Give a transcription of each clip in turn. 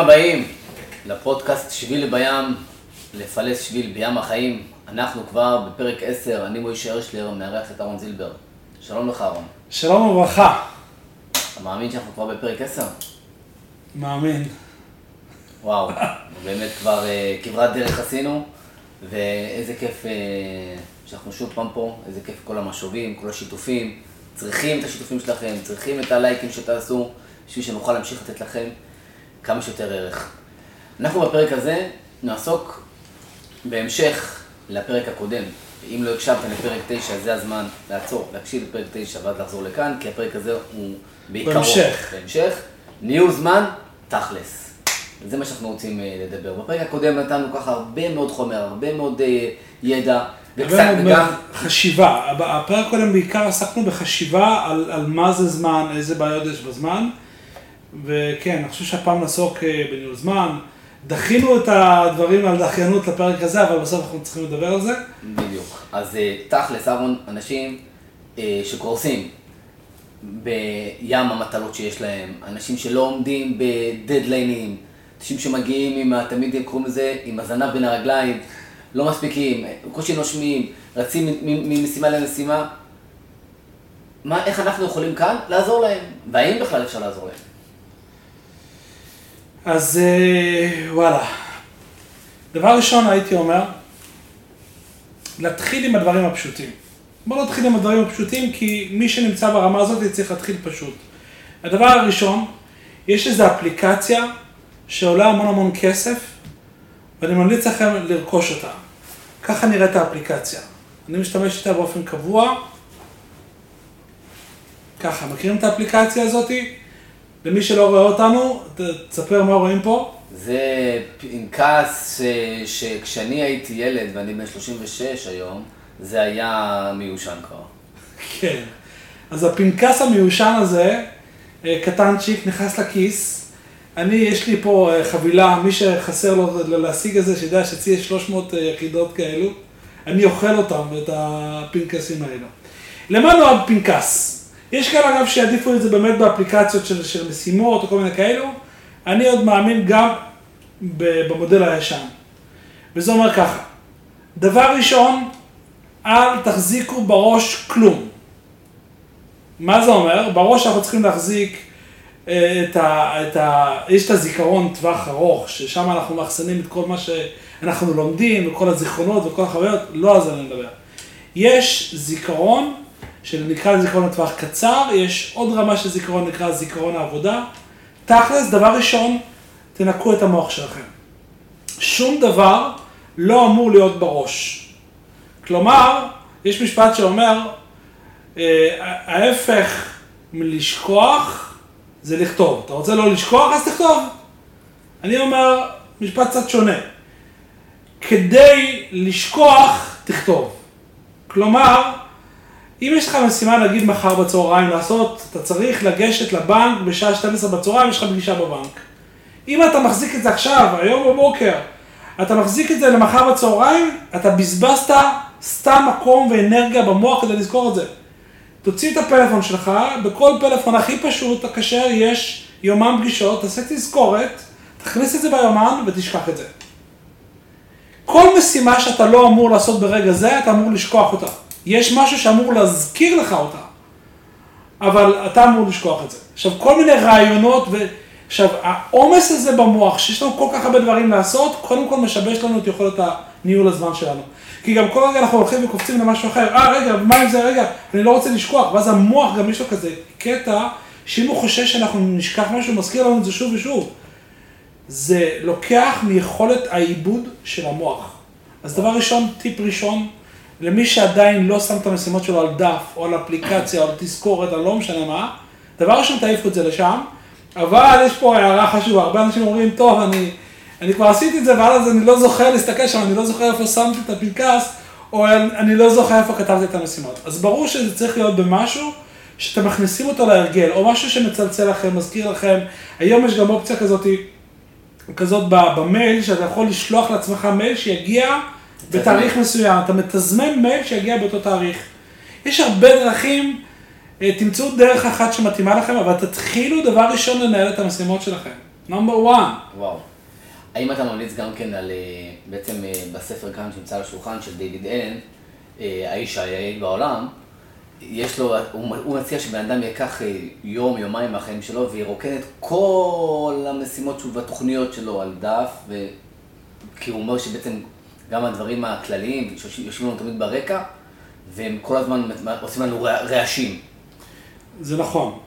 הבאים לפודקאסט שביל בים, לפלס שביל בים החיים. אנחנו כבר בפרק 10, אני מוישה הרשלר, מארח את אהרון זילבר. שלום לך אהרון. שלום וברכה. אתה מאמין שאנחנו כבר בפרק 10? מאמין. וואו, באמת כבר אה, כברת דרך עשינו, ואיזה כיף אה, שאנחנו שוב פעם פה, איזה כיף כל המשובים, כל השיתופים. צריכים את השיתופים שלכם, צריכים את הלייקים שתעשו, בשביל שנוכל להמשיך לתת לכם כמה שיותר ערך. אנחנו בפרק הזה נעסוק בהמשך לפרק הקודם. אם לא הקשבת לפרק 9, זה הזמן לעצור, להקשיב לפרק 9 ואז לחזור לכאן, כי הפרק הזה הוא בעיקרו. בהמשך. בהמשך. ניהול זמן, תכלס. זה מה שאנחנו רוצים אה, לדבר. בפרק הקודם נתנו ככה הרבה מאוד חומר, הרבה מאוד אה, ידע, וקצת וגם... חשיבה. הפרק קודם בעיקר עסקנו בחשיבה על, על מה זה זמן, איזה בעיות יש בזמן. וכן, אני חושב שהפעם נעסוק אה, בניהול זמן. דחינו את הדברים על דחיינות לפרק הזה, אבל בסוף אנחנו צריכים לדבר על זה. בדיוק. אז אה, תכלס, אהרון, אנשים אה, שקורסים בים המטלות שיש להם, אנשים שלא עומדים בדדליינים, אנשים שמגיעים עם, תמיד קוראים לזה, עם הזנב בין הרגליים, לא מספיקים, בקושי נושמים, רצים ממשימה למשימה. מה, איך אנחנו יכולים כאן לעזור להם? והאם בכלל אפשר לעזור להם? אז אה, וואלה. דבר ראשון הייתי אומר, להתחיל עם הדברים הפשוטים. בוא נתחיל עם הדברים הפשוטים, כי מי שנמצא ברמה הזאת צריך להתחיל פשוט. הדבר הראשון, יש איזו אפליקציה שעולה המון המון כסף, ואני ממליץ לכם לרכוש אותה. ככה נראית האפליקציה. אני משתמש איתה באופן קבוע. ככה, מכירים את האפליקציה הזאתי? למי שלא רואה אותנו, תספר מה רואים פה. זה פנקס ש- שכשאני הייתי ילד, ואני בן 36 היום, זה היה מיושן כבר. כן. אז הפנקס המיושן הזה, אה, קטנצ'יק, נכנס לכיס. אני, יש לי פה אה, חבילה, מי שחסר לו להשיג את זה, שידע שאצלי יש 300 אה, יחידות כאלו. אני אוכל אותם, את הפנקסים האלו. למה נועד פנקס? יש כאלה אגב שיעדיפו את זה באמת באפליקציות של, של משימות או כל מיני כאלו. אני עוד מאמין גם במודל הישן. וזה אומר ככה, דבר ראשון, אל תחזיקו בראש כלום. מה זה אומר? בראש אנחנו צריכים להחזיק אה, את ה... את ה יש את הזיכרון טווח ארוך, ששם אנחנו מאחסנים את כל מה שאנחנו לומדים, וכל הזיכרונות וכל החוויות, לא על זה אני מדבר. יש זיכרון, שנקרא לזיכרון לטווח קצר, יש עוד רמה של זיכרון, נקרא זיכרון העבודה. תכלס, דבר ראשון, תנקו את המוח שלכם. שום דבר לא אמור להיות בראש. כלומר, יש משפט שאומר, אה, ההפך מלשכוח זה לכתוב. אתה רוצה לא לשכוח, אז תכתוב. אני אומר משפט קצת שונה. כדי לשכוח, תכתוב. כלומר, אם יש לך משימה, נגיד מחר בצהריים לעשות, אתה צריך לגשת לבנק בשעה 12 בצהריים, יש לך פגישה בבנק. אם אתה מחזיק את זה עכשיו, היום בבוקר, אתה מחזיק את זה למחר בצהריים, אתה בזבזת סתם מקום ואנרגיה במוח כדי לזכור את זה. תוציא את הפלאפון שלך, בכל פלאפון הכי פשוט, הכשר, יש יומן פגישות, תעשה תזכורת, תכניס את זה ביומן ותשכח את זה. כל משימה שאתה לא אמור לעשות ברגע זה, אתה אמור לשכוח אותה. יש משהו שאמור להזכיר לך אותה, אבל אתה אמור לשכוח את זה. עכשיו, כל מיני רעיונות, ו... עכשיו, העומס הזה במוח, שיש לנו כל כך הרבה דברים לעשות, קודם כל משבש לנו את יכולת הניהול הזמן שלנו. כי גם כל רגע אנחנו הולכים וקופצים למשהו אחר, אה, רגע, מה עם זה, רגע, אני לא רוצה לשכוח, ואז המוח גם יש לו כזה קטע, שאם הוא חושש שאנחנו נשכח משהו, מזכיר לנו את זה שוב ושוב. זה לוקח מיכולת העיבוד של המוח. אז דבר ראשון, טיפ ראשון, למי שעדיין לא שם את המשימות שלו על דף, או על אפליקציה, או על תזכורת, או לא משנה מה, דבר ראשון, תעיפו את זה לשם, אבל יש פה הערה חשובה, הרבה אנשים אומרים, טוב, אני, אני כבר עשיתי את זה, ואז אני לא זוכר להסתכל שם, אני לא זוכר איפה שמתי את הפנקס, או אני לא זוכר איפה כתבתי את המשימות. אז ברור שזה צריך להיות במשהו שאתם מכניסים אותו להרגל, או משהו שמצלצל לכם, מזכיר לכם. היום יש גם אופציה כזאת, כזאת במייל, שאתה יכול לשלוח לעצמך מייל שיגיע בתאריך מסוים. אתה מתזמן מייל שיגיע באותו תאריך. יש הרבה דרכים, אה, תמצאו דרך אחת שמתאימה לכם, אבל תתחילו דבר ראשון לנהל את המשימות שלכם. נאמבר 1. וואו. האם אתה ממליץ גם כן על, אה, בעצם אה, בספר כאן שנמצא על השולחן של דיוויד אלן, האיש היעיל בעולם, יש לו, הוא, הוא מציע שבן אדם ייקח יום, יומיים מהחיים שלו וירוקן את כל המשימות שלו והתוכניות שלו על דף, ו... כי הוא אומר שבעצם גם הדברים הכלליים שיושבים לנו תמיד ברקע, והם כל הזמן עושים לנו רע- רעשים. זה נכון.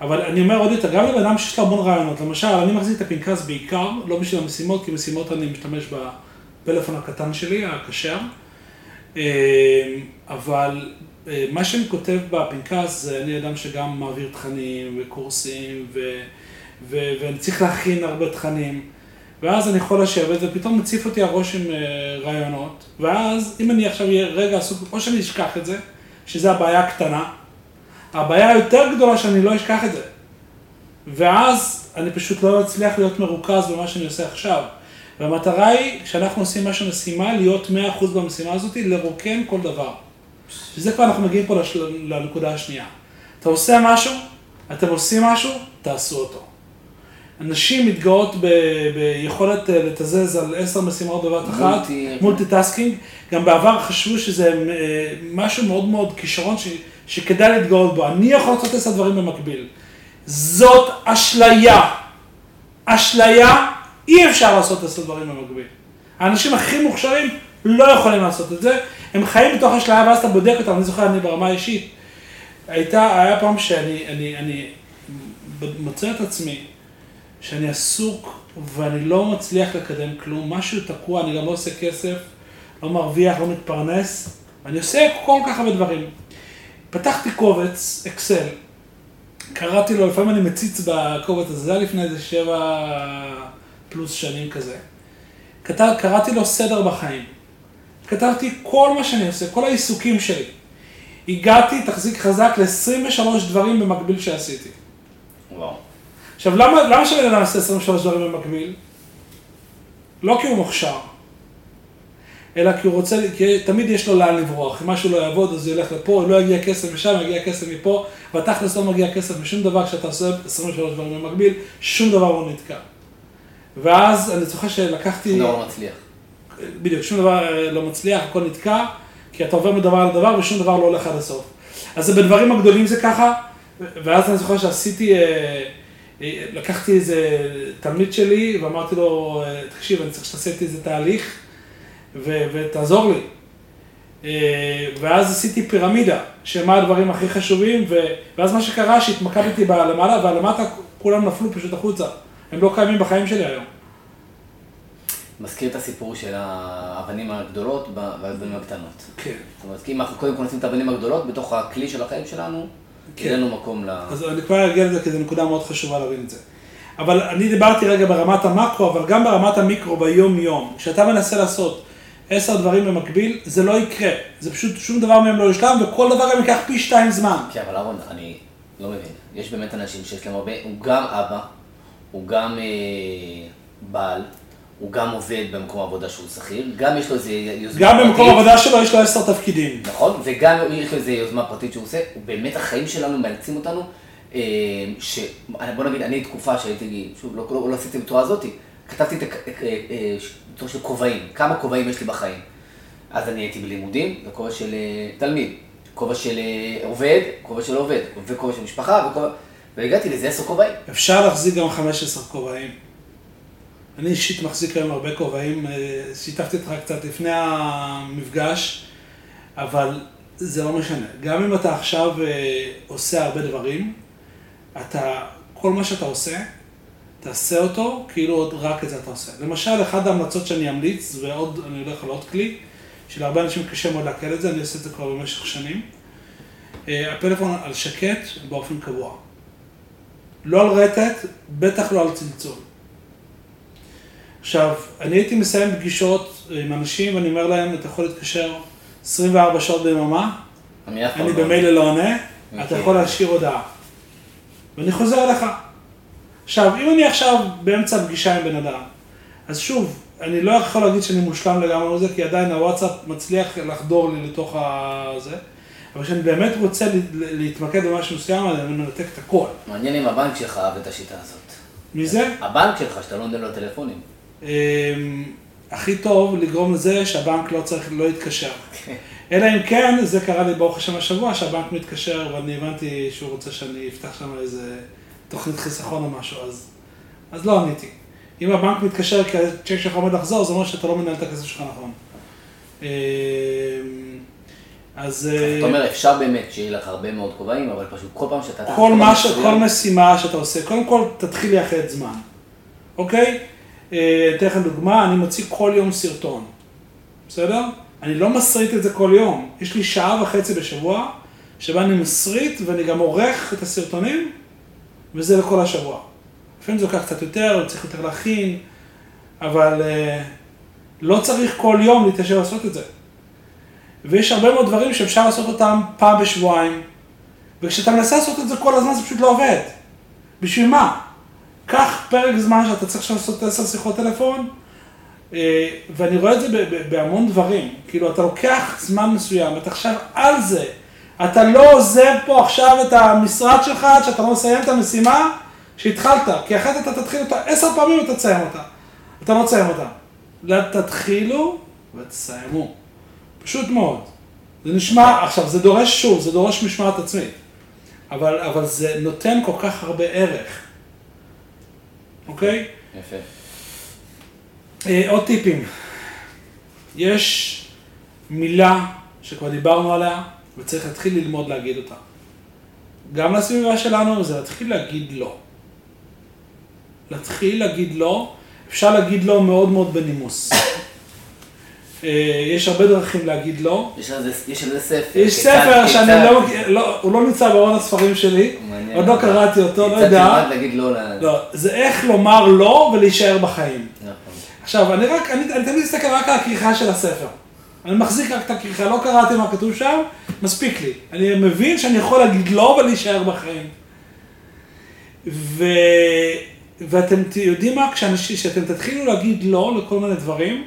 אבל אני אומר עוד יותר, גם לבן אדם שיש לו המון רעיונות, למשל, אני מחזיק את הפנקס בעיקר, לא בשביל המשימות, כי משימות אני משתמש בפלאפון הקטן שלי, הכשר. אה, אבל אה, מה שאני כותב בפנקס, זה אני אדם שגם מעביר תכנים וקורסים, ו, ו, ואני צריך להכין הרבה תכנים. ואז אני יכול לשבת, ופתאום מציף אותי הראש עם אה, רעיונות, ואז אם אני עכשיו אהיה רגע עסוק, או שאני אשכח את זה, שזה הבעיה הקטנה, הבעיה היותר גדולה שאני לא אשכח את זה. ואז אני פשוט לא אצליח להיות מרוכז במה שאני עושה עכשיו. והמטרה היא, כשאנחנו עושים משהו משימה, להיות 100% במשימה הזאת, לרוקן כל דבר. שזה כבר אנחנו מגיעים פה. לנקודה השנייה. אתה עושה משהו, אתם עושים משהו, תעשו אותו. אנשים מתגאות ב... ביכולת אה, לתזז על עשר משימות בבת אחת, multi- multitasking, גם בעבר חשבו שזה אה, משהו מאוד מאוד כישרון ש... שכדאי להתגאות בו. אני יכול לעשות עשר דברים במקביל. זאת אשליה. אשליה, אי אפשר לעשות עשר דברים במקביל. האנשים הכי מוכשרים לא יכולים לעשות את זה, הם חיים בתוך אשליה ואז אתה בודק אותם, אני זוכר, אני ברמה האישית. הייתה, היה פעם שאני אני, אני מוצא את עצמי שאני עסוק ואני לא מצליח לקדם כלום, משהו תקוע, אני גם לא עושה כסף, לא מרוויח, לא מתפרנס, אני עושה כל כך הרבה דברים. פתחתי קובץ, אקסל, קראתי לו, לפעמים אני מציץ בקובץ הזה, זה היה לפני איזה שבע פלוס שנים כזה. כתב, קראתי לו סדר בחיים. כתבתי כל מה שאני עושה, כל העיסוקים שלי. הגעתי, תחזיק חזק, ל-23 דברים במקביל שעשיתי. וואו. עכשיו, למה, למה שבן אדם יעשה 23 דברים במקביל? לא כי הוא מוכשר, אלא כי הוא רוצה, כי תמיד יש לו לאן לברוח. אם משהו לא יעבוד, אז הוא ילך לפה, לא יגיע כסף משם, יגיע כסף מפה, בתכלס לא מגיע כסף משום דבר, כשאתה עושה 23 דברים במקביל, שום דבר לא נתקע. ואז אני זוכר שלקחתי... לא לא מצליח. בדיוק, שום דבר לא מצליח, הכל נתקע, כי אתה עובר מדבר לדבר ושום דבר לא הולך עד הסוף. אז בדברים הגדולים זה ככה, ואז אני זוכר שעשיתי, אה, לקחתי איזה תלמיד שלי ואמרתי לו, תקשיב, אני צריך שתעשה איתי איזה תהליך ו- ותעזור לי. אה, ואז עשיתי פירמידה, שמה הדברים הכי חשובים, ו- ואז מה שקרה, שהתמקדתי בלמעלה, והלמטה כולם נפלו פשוט החוצה. הם לא קיימים בחיים שלי היום. מזכיר את הסיפור של האבנים הגדולות והאבנים הקטנות. כן. זאת אומרת, כי אם אנחנו קודם כל נשים את האבנים הגדולות בתוך הכלי של החיים שלנו, כן. יהיה לנו מקום ל... אז אני כבר אגיע לזה, כי זו נקודה מאוד חשובה להבין את זה. אבל אני דיברתי רגע ברמת המקרו, אבל גם ברמת המיקרו ביום-יום. כשאתה מנסה לעשות עשר דברים במקביל, זה לא יקרה. זה פשוט, שום דבר מהם לא יושלם, וכל דבר גם ייקח פי שתיים זמן. כן, אבל אהרון, אני לא מבין. יש באמת אנשים שיש להם הרבה, הוא גם אבא, הוא גם אה, בעל, הוא גם עובד במקום עבודה שהוא שכיר, גם יש לו איזה יוזמה גם במקום פרטית. עבודה שלו יש לו עשר תפקידים. נכון, וגם יש לו איזה יוזמה פרטית שהוא עושה, באמת החיים שלנו מאלצים אותנו, אה, ש... בוא נגיד, אני תקופה שהייתי, שוב, לא, לא, לא עשיתי בצורה הזאתי, כתבתי את הכ- אה, אה, של כובעים, כמה כובעים יש לי בחיים. אז אני הייתי בלימודים, זה כובע של תלמיד, כובע של עובד, כובע של עובד, וכובע של משפחה, וכובע... והגעתי לאיזה עשר כובעים. אפשר להחזיק גם 15 כובעים. אני אישית מחזיק היום הרבה כובעים, אה, שיתפתי אותך קצת לפני המפגש, אבל זה לא משנה. גם אם אתה עכשיו אה, עושה הרבה דברים, אתה, כל מה שאתה עושה, תעשה אותו כאילו עוד רק את זה אתה עושה. למשל, אחת ההמלצות שאני אמליץ, ועוד, אני הולך על עוד כלי, שלהרבה אנשים קשה מאוד לעכל את זה, אני עושה את זה כבר במשך שנים. אה, הפלאפון על שקט באופן קבוע. לא על רטט, בטח לא על צלצול. עכשיו, אני הייתי מסיים פגישות עם אנשים ואני אומר להם, אתה יכול להתקשר 24 שעות ביממה, אני לא- במילא לא עונה, אתה אוקיי. יכול להשאיר הודעה. ואני חוזר אליך. עכשיו, אם אני עכשיו באמצע הפגישה עם בן אדם, אז שוב, אני לא יכול להגיד שאני מושלם לגמרי בזה, כי עדיין הוואטסאפ מצליח לחדור לי לתוך הזה, אבל כשאני באמת רוצה להתמקד במשהו מסוים, אני מנתק את הכל. מעניין אם הבנק שלך אהב את השיטה הזאת. מי זה? הבנק שלך, שאתה לא נותן לו טלפונים. אמ, הכי טוב לגרום לזה שהבנק לא צריך, לא יתקשר. אלא אם כן, זה קרה לי ברוך השם השבוע, שהבנק מתקשר ואני הבנתי שהוא רוצה שאני אפתח שם איזה תוכנית חיסכון או משהו, אז, אז לא עניתי. אם הבנק מתקשר כי הצ'ק שלך עומד לחזור, זה אומר שאתה לא מנהל את הכסף שלך נכון. אמ, אז... זאת אומרת, אפשר באמת שיהיה לך הרבה מאוד כובעים, אבל פשוט כל פעם שאתה... כל. מסוים, כל משימה שאתה עושה, קודם כל תתחיל לייחד זמן, אוקיי? אה, אתן לכם דוגמה, אני מוציא כל יום סרטון, בסדר? אני לא מסריט את זה כל יום, יש לי שעה וחצי בשבוע, שבה אני מסריט ואני גם עורך את הסרטונים, וזה לכל השבוע. לפעמים זה לוקח קצת יותר, צריך יותר להכין, אבל אה, לא צריך כל יום להתיישב לעשות את זה. ויש הרבה מאוד דברים שאפשר לעשות אותם פעם בשבועיים, וכשאתה מנסה לעשות את זה כל הזמן זה פשוט לא עובד. בשביל מה? קח פרק זמן שאתה צריך לעשות עשר שיחות טלפון, אה, ואני רואה את זה בהמון דברים. כאילו, אתה לוקח זמן מסוים, אתה עכשיו על זה. אתה לא עוזב פה עכשיו את המשרד שלך עד שאתה לא מסיים את המשימה שהתחלת, כי אחרת אתה תתחיל אותה עשר פעמים ואתה תסיים אותה. אתה לא תסיים אותה. לא תתחילו ותסיימו. פשוט מאוד. זה נשמע, עכשיו זה דורש שוב, זה דורש משמעת עצמית. אבל, אבל זה נותן כל כך הרבה ערך. אוקיי? יפה. אה, עוד טיפים. יש מילה שכבר דיברנו עליה, וצריך להתחיל ללמוד להגיד אותה. גם לסביבה שלנו זה להתחיל להגיד לא. להתחיל להגיד לא, אפשר להגיד לא מאוד מאוד בנימוס. אה, יש הרבה דרכים להגיד לא. יש על זה- ספר. יש ספר שאני לא, לא, הוא לא נמצא בארון הספרים שלי. עוד לא קראתי אותו, לא יודע. לא. לא, זה איך לומר לא ולהישאר בחיים. נכון. עכשיו, אני רק, אני, תמיד מסתכל רק על הכריכה של הספר. אני מחזיק רק את הכריכה, לא קראתי מה כתוב שם, מספיק לי. אני מבין שאני יכול להגיד לא ולהישאר בחיים. ו... ואתם יודעים מה, כשאתם תתחילו להגיד לא לכל מיני דברים,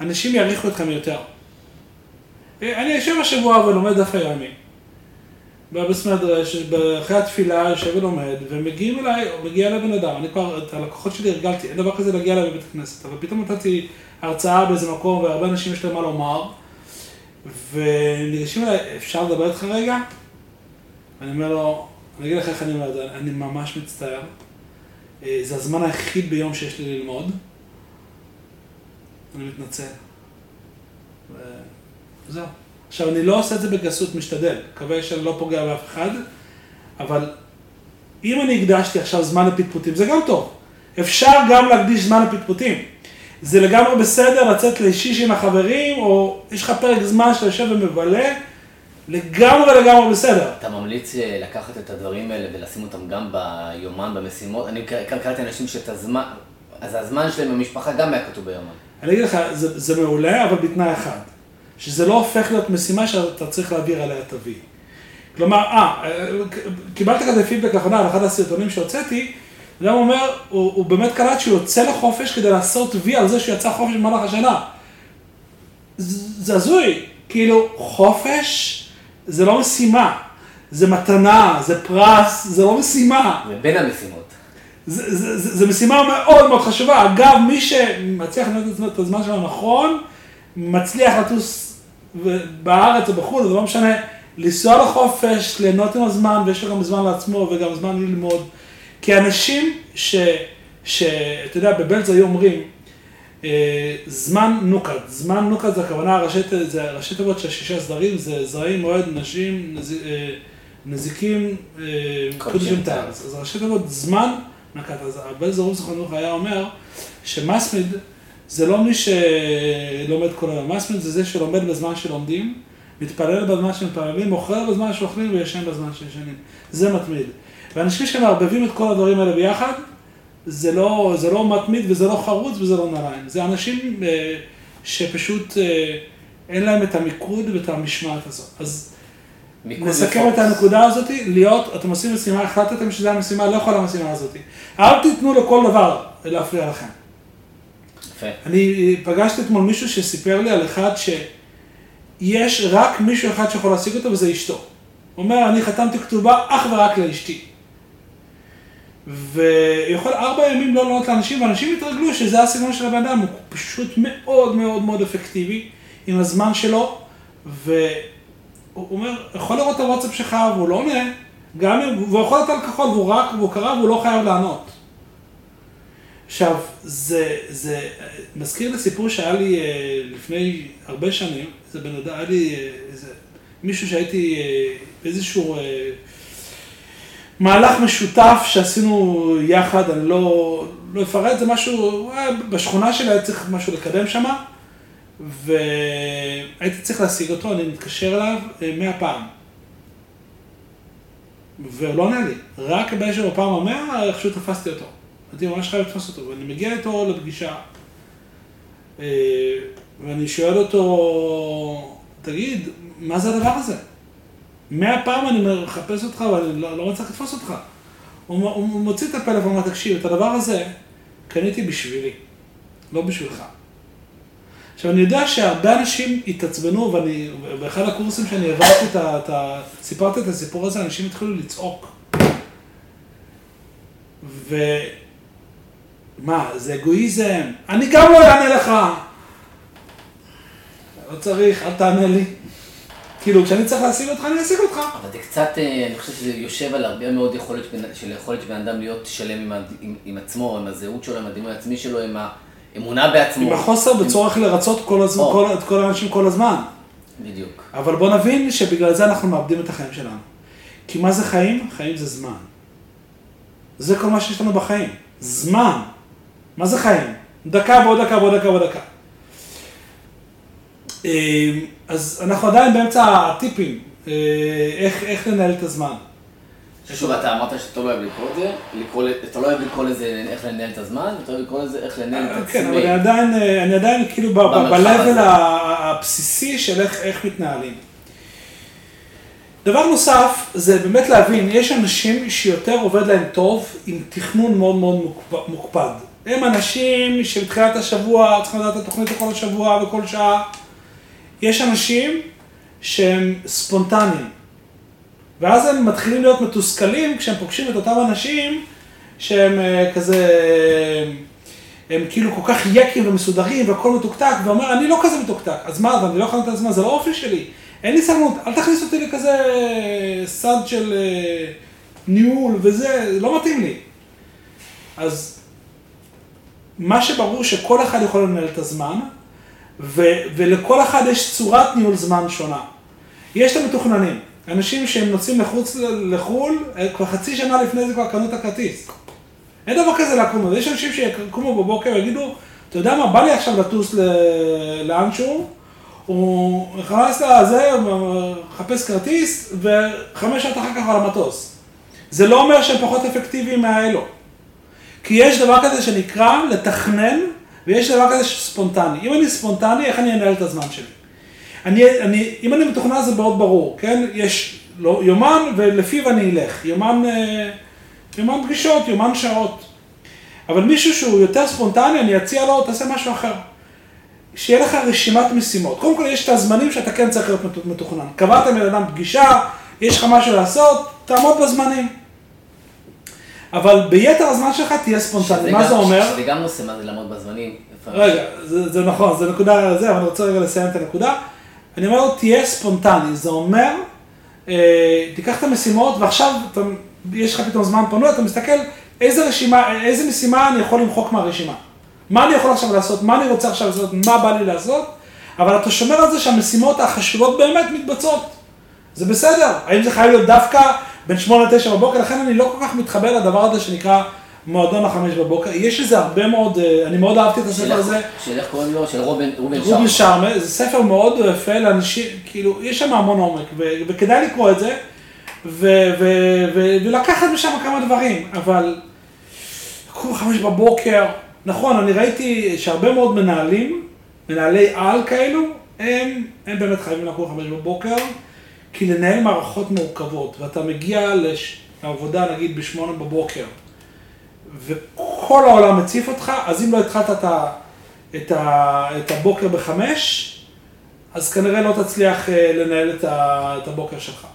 אנשים יעריכו אתכם יותר. אה, אני יושב השבוע ולומד דף היומי. בבס מדרש, אחרי התפילה יושב ולומד, ומגיעים אליי, מגיע בן אדם, אני כבר, את הלקוחות שלי הרגלתי, אין דבר כזה להגיע אליי בבית הכנסת, אבל פתאום נתתי הרצאה באיזה מקום, והרבה אנשים יש להם מה לומר, וניגשים אליי, אפשר לדבר איתך רגע? אני אומר לו, אני אגיד לך איך אני אומר את זה, אני ממש מצטער, אה, זה הזמן היחיד ביום שיש לי ללמוד, אני מתנצל. ו- זהו. עכשיו, אני לא עושה את זה בגסות, משתדל, מקווה שאני לא פוגע באף אחד, אבל אם אני הקדשתי עכשיו זמן לפטפוטים, זה גם טוב. אפשר גם להקדיש זמן לפטפוטים. זה לגמרי בסדר לצאת לשיש עם החברים, או יש לך פרק זמן שאתה יושב ומבלה, לגמרי לגמרי בסדר. אתה ממליץ אה, לקחת את הדברים האלה ולשים אותם גם ביומן, במשימות? אני קר- קראתי אנשים שאת הזמן, אז הזמן שלהם במשפחה גם היה כתוב ביומן. אני אגיד לך, זה, זה מעולה, אבל בתנאי אחד, שזה לא הופך להיות משימה שאתה צריך להעביר עליה ה-V. כלומר, אה, קיבלת כזה פידבק לאחרונה על אחד הסרטונים שהוצאתי, אדם אומר, הוא, הוא באמת קלט שהוא יוצא לחופש כדי לעשות וי על זה שהוא יצא חופש במהלך השנה. זה הזוי, כאילו, חופש זה לא משימה, זה מתנה, זה פרס, זה לא משימה. המשימות. זה, זה, זה, זה משימה מאוד מאוד חשובה. אגב, מי שמצליח לנהל את הזמן- שלו נכון, מצליח לטוס בארץ או בחו"ל, זה לא משנה, לנסוע לחופש, ליהנות עם הזמן, ויש לו גם זמן לעצמו וגם זמן ללמוד. כי אנשים ש... ש... אתה יודע, בבלז היו אומרים, אה, זמן נוקד, זמן נוקד זה הכוונה, ראשי, תיבות של שישה סדרים, זה זרעים, מועד, נשים, אה, נזיקים, אה, קודשים. תארץ. אז ראשי תיבות זמן נקד, אז הבלז הרוב זכרונו היה אומר שמסמיד זה לא מי שלומד כל היום, מסמיד זה זה שלומד בזמן שלומדים, מתפלל בזמן שמתפללים, אוכל בזמן שאוכלים וישן בזמן שישנים. זה מתמיד. ואנשים שמערבבים את כל הדברים האלה ביחד, זה לא, זה לא מתמיד וזה לא חרוץ וזה לא נעליים. זה אנשים אה, שפשוט אה, אין להם את המיקוד ואת המשמעת הזאת. אז נסכם. את הנקודה הזאת, להיות, אתם עושים משימה, החלטתם שזו המשימה, לא יכולה המשימה הזאת. אל תיתנו לכל דבר להפריע לכם. יפה. אני פגשתי אתמול מישהו שסיפר לי על אחד שיש רק מישהו אחד שיכול להשיג אותו וזה אשתו. הוא אומר, אני חתמתי כתובה אך ורק לאשתי. ויכול ארבע ימים לא לענות לאנשים, ואנשים יתרגלו שזה הסגנון של הבן אדם, הוא פשוט מאוד מאוד מאוד אפקטיבי עם הזמן שלו, והוא אומר, יכול לראות את הוואטסאפ שלך והוא לא עונה, גם אם, והוא יכול להיות על כחול והוא רק, והוא קרא והוא לא חייב לענות. עכשיו, זה, זה מזכיר לי סיפור שהיה לי אה, לפני הרבה שנים, זה בן אדם, היה לי אה, איזה, מישהו שהייתי אה, באיזשהו מהלך משותף שעשינו יחד, אני לא, לא אפרט, זה משהו, בשכונה שלי היה צריך משהו לקדם שם, והייתי צריך להשיג אותו, אני מתקשר אליו מאה פעם. והוא לא עונה לי, רק באיזשהו בפעם המאה איכשהו תפסתי אותו. אמרתי, ממש חייב לתפוס אותו, ואני מגיע איתו לפגישה, אה, ואני שואל אותו, תגיד, מה זה הדבר הזה? מאה פעם אני מחפש אותך ואני לא, לא מצליח לתפוס אותך. הוא, הוא מוציא את הפלאפון ואומר, תקשיב, את הדבר הזה קניתי בשבילי, לא בשבילך. עכשיו, אני יודע שהרבה אנשים התעצבנו, ואני, באחד הקורסים שאני העברתי את ה... את ה סיפרתי את הסיפור הזה, אנשים התחילו לצעוק. ו... מה, זה אגואיזם? אני גם לא אענה לך. לא צריך, אל תענה לי. כאילו, כשאני צריך להשיג אותך, אני אשיג אותך. אבל זה קצת, אה, אני חושב שזה יושב על הרבה מאוד יכולת של יכולת של בן אדם להיות שלם עם, עם, עם עצמו, עם הזהות שלו, עם הדימוי העצמי שלו, עם האמונה בעצמו. עם החוסר. בצורך לרצות כל הזמן, כל, את כל האנשים כל הזמן. בדיוק. אבל בוא נבין שבגלל זה אנחנו מאבדים את החיים שלנו. כי מה זה חיים? חיים זה זמן. זה כל מה שיש לנו בחיים. זמן. מה זה חיים? דקה ועוד דקה ועוד דקה ועוד דקה. אה, אז אנחנו עדיין באמצע הטיפים, אה, איך, איך לנהל את הזמן. שוב, אתה אמרת שאתה לא אוהב לקרוא את זה, אתה לא אוהב לקרוא לזה איך לנהל את הזמן, אתה אוהב לקרוא לזה איך לנהל את עצמי. כן, אבל אני עדיין, אה, כאילו ב-level הבסיסי של איך מתנהלים. דבר נוסף, זה באמת להבין, יש אנשים שיותר עובד להם טוב עם תכנון מאוד מאוד מוקפד. הם אנשים שבתחילת השבוע צריכים לדעת את התוכנית לכל השבוע וכל שעה. יש אנשים שהם ספונטניים. ואז הם מתחילים להיות מתוסכלים כשהם פוגשים את אותם אנשים שהם אה, כזה, הם כאילו כל כך יקים ומסודרים והכל מתוקתק, ואומר, אני לא כזה מתוקתק, אז מה, אני לא יכול לתת את הזמן, זה לא אופי שלי. אין לי סבלנות, אל תכניס אותי לכזה סד של אה, ניהול וזה, לא מתאים לי. אז מה שברור שכל אחד יכול לנהל את הזמן, ו- ולכל אחד יש צורת ניהול זמן שונה. יש את המתוכננים, אנשים שהם נוסעים לחוץ לחו"ל, אה, כבר חצי שנה לפני זה כבר קנו את הכרטיס. אין דבר כזה לקום, יש אנשים שיקומו בבוקר ויגידו, אתה יודע מה, בא לי עכשיו לטוס לאנשהו, הוא נכנס לזה, מחפש כרטיס, וחמש שעות אחר כך על המטוס. זה לא אומר שהם פחות אפקטיביים מהאלו. כי יש דבר כזה שנקרא לתכנן, ויש דבר כזה ספונטני. אם אני ספונטני, איך אני אנהל את הזמן שלי? אני, אני, אם אני מתוכנן זה מאוד ברור, כן? יש לא, יומן ולפיו אני אלך. יומן, אה, יומן פגישות, יומן שעות. אבל מישהו שהוא יותר ספונטני, אני אציע לו, תעשה משהו אחר. שיהיה לך רשימת משימות. קודם כל, יש את הזמנים שאתה כן צריך להיות מתוכנן. קבעת עם אדם פגישה, יש לך משהו לעשות, תעמוד בזמנים. אבל ביתר הזמן שלך תהיה ספונטני, מה זה אומר? זה גם נושא מה זה לעמוד בזמנים. רגע, זה, זה נכון, זה נקודה, זה, אבל אני רוצה רגע לסיים את הנקודה. אני אומר, תהיה ספונטני, זה אומר, אה, תיקח את המשימות ועכשיו אתה, יש לך פתאום זמן פנוי, אתה מסתכל איזה רשימה, איזה משימה אני יכול למחוק מהרשימה. מה אני יכול עכשיו לעשות, מה אני רוצה עכשיו לעשות, מה בא לי לעשות, אבל אתה שומר על זה שהמשימות החשובות באמת מתבצעות. זה בסדר, האם זה חייב להיות דווקא בין שמונה לתשע בבוקר, לכן אני לא כל כך מתחבר לדבר הזה שנקרא מועדון החמש בבוקר. יש לזה הרבה מאוד, אה, אני מאוד אהבתי את הספר הזה. של איך קוראים לו? של רובן שרמה. רובן שרמה, זה ספר מאוד יפה לאנשים, כאילו, יש שם המון עומק, וכדאי לקרוא את זה, ולקחת משם כמה דברים, אבל לקום חמש בבוקר, נכון, אני ראיתי שהרבה מאוד מנהלים, מנהלי על כאלו, הם, הם באמת חייבים לקום חמש בבוקר. כי לנהל מערכות מורכבות, ואתה מגיע לעבודה נגיד בשמונה בבוקר, וכל העולם מציף אותך, אז אם לא התחלת את, ה, את, ה, את הבוקר בחמש, אז כנראה לא תצליח אה, לנהל את, ה, את הבוקר שלך.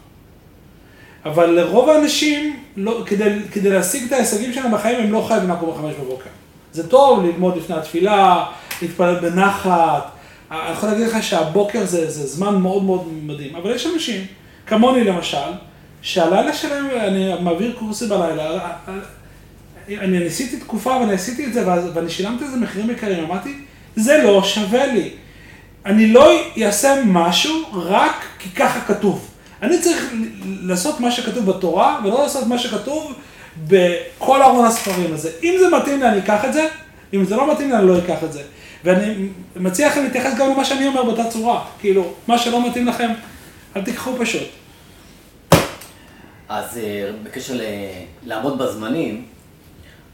אבל לרוב האנשים, לא, כדי, כדי להשיג את ההישגים שלהם בחיים, הם לא חייבים לקום בחמש בבוקר. זה טוב ללמוד לפני התפילה, להתפלל בנחת. אני יכול להגיד לך שהבוקר זה, זה זמן מאוד מאוד מדהים, אבל יש אנשים, כמוני למשל, שהלילה שלהם, אני מעביר קורסים בלילה, אני ניסיתי תקופה ואני עשיתי את זה ואני שילמתי איזה מחירים יקרים, אמרתי, זה לא שווה לי. אני לא אעשה משהו רק כי ככה כתוב. אני צריך לעשות מה שכתוב בתורה ולא לעשות מה שכתוב בכל ארון הספרים הזה. אם זה מתאים לי, אני אקח את זה, אם זה לא מתאים לי, אני לא אקח את זה. ואני מציע לכם להתייחס גם למה שאני אומר באותה צורה. כאילו, מה שלא מתאים לכם, אל תיקחו פשוט. אז אה, בקשר. לעמוד בזמנים,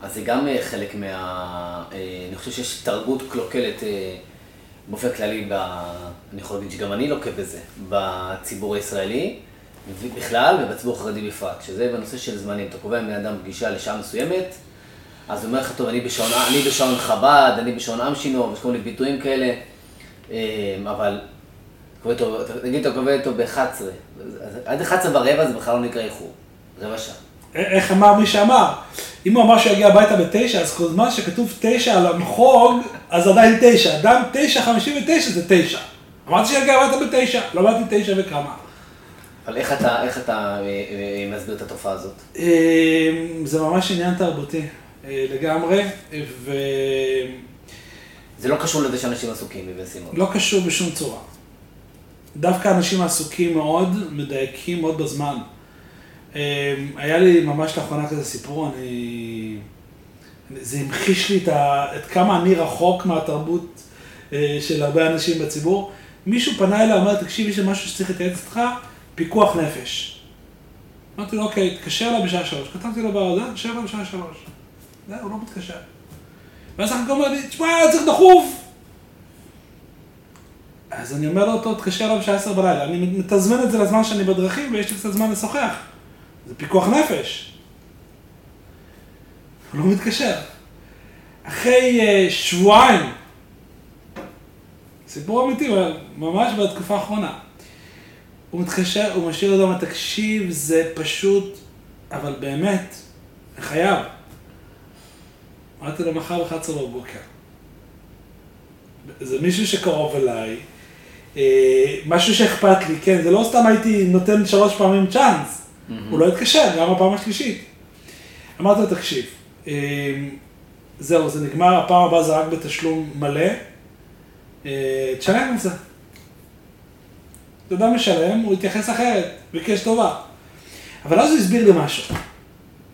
אז זה גם אה, חלק מה... אה, אני חושב שיש תרבות קלוקלת באופן כללי, ב... אני יכול להגיד שגם אני לוקה בזה, בציבור הישראלי בכלל ובציבור החרדי בפרט, שזה בנושא של זמנים. אתה קובע עם בן אדם פגישה לשעה מסוימת, אז הוא אומר לך, טוב, אני בשעון, אני בשעון חב"ד, אני בשעון אמשינו, יש כל מיני ביטויים כאלה, אבל נגיד אתה קובע איתו ב-11, עד 11 ורבע זה בכלל לא נקרא איחור, רבע שעה. איך אמר מי שאמר? אם הוא אמר שיגיע הביתה בתשע, אז כל זמן שכתוב תשע על המחוג, אז עדיין תשע. אדם תשע חמישים ותשע זה תשע. אמרתי שיגיע הביתה בתשע, לא אמרתי תשע וכמה. אבל איך אתה, איך אתה אה, אה, מסביר את התופעה הזאת? אה, זה ממש עניין תרבותי לגמרי, ו... זה לא קשור לזה שאנשים עסוקים במשימות. לא קשור בשום צורה. דווקא אנשים עסוקים מאוד, מדייקים מאוד בזמן. אמ, היה לי ממש לאחרונה כזה סיפור, אני... זה המחיש לי את, ה... את כמה אני רחוק מהתרבות אה, של הרבה אנשים בציבור. מישהו פנה אליי, אמר, תקשיב, יש משהו שצריך להתייעץ איתך, פיקוח נפש. אמרתי לו, אוקיי, תתקשר אליי בשעה שלוש. כתבתי לו בעבודה, תתקשר אליי בשעה שלוש. זהו, הוא לא מתקשר. ואז אחר כך אומר לי, תשמע, צריך דחוף. אז אני אומר לו, תתקשר אליו בשעה עשר בלילה. אני מתזמן את זה לזמן שאני בדרכים ויש לי קצת זמן לשוחח. זה פיקוח נפש. הוא לא מתקשר. אחרי uh, שבועיים, סיפור אמיתי, ממש בתקופה האחרונה. הוא מתקשר, הוא משאיר לו, תקשיב, זה פשוט, אבל באמת, אני חייב. אמרתי לו, מחר ב-11 בבוקר. זה מישהו שקרוב אליי, אה, משהו שאכפת לי, כן, זה לא סתם הייתי נותן שלוש פעמים צ'אנס. הוא לא התקשר, גם הפעם השלישית. אמרתי לו, תקשיב, אה, זהו, זה נגמר, הפעם הבאה זה רק בתשלום מלא, אה, תשלם את זה. אתה יודע משלם, הוא התייחס אחרת, ביקש טובה. אבל אז הוא הסביר לי משהו.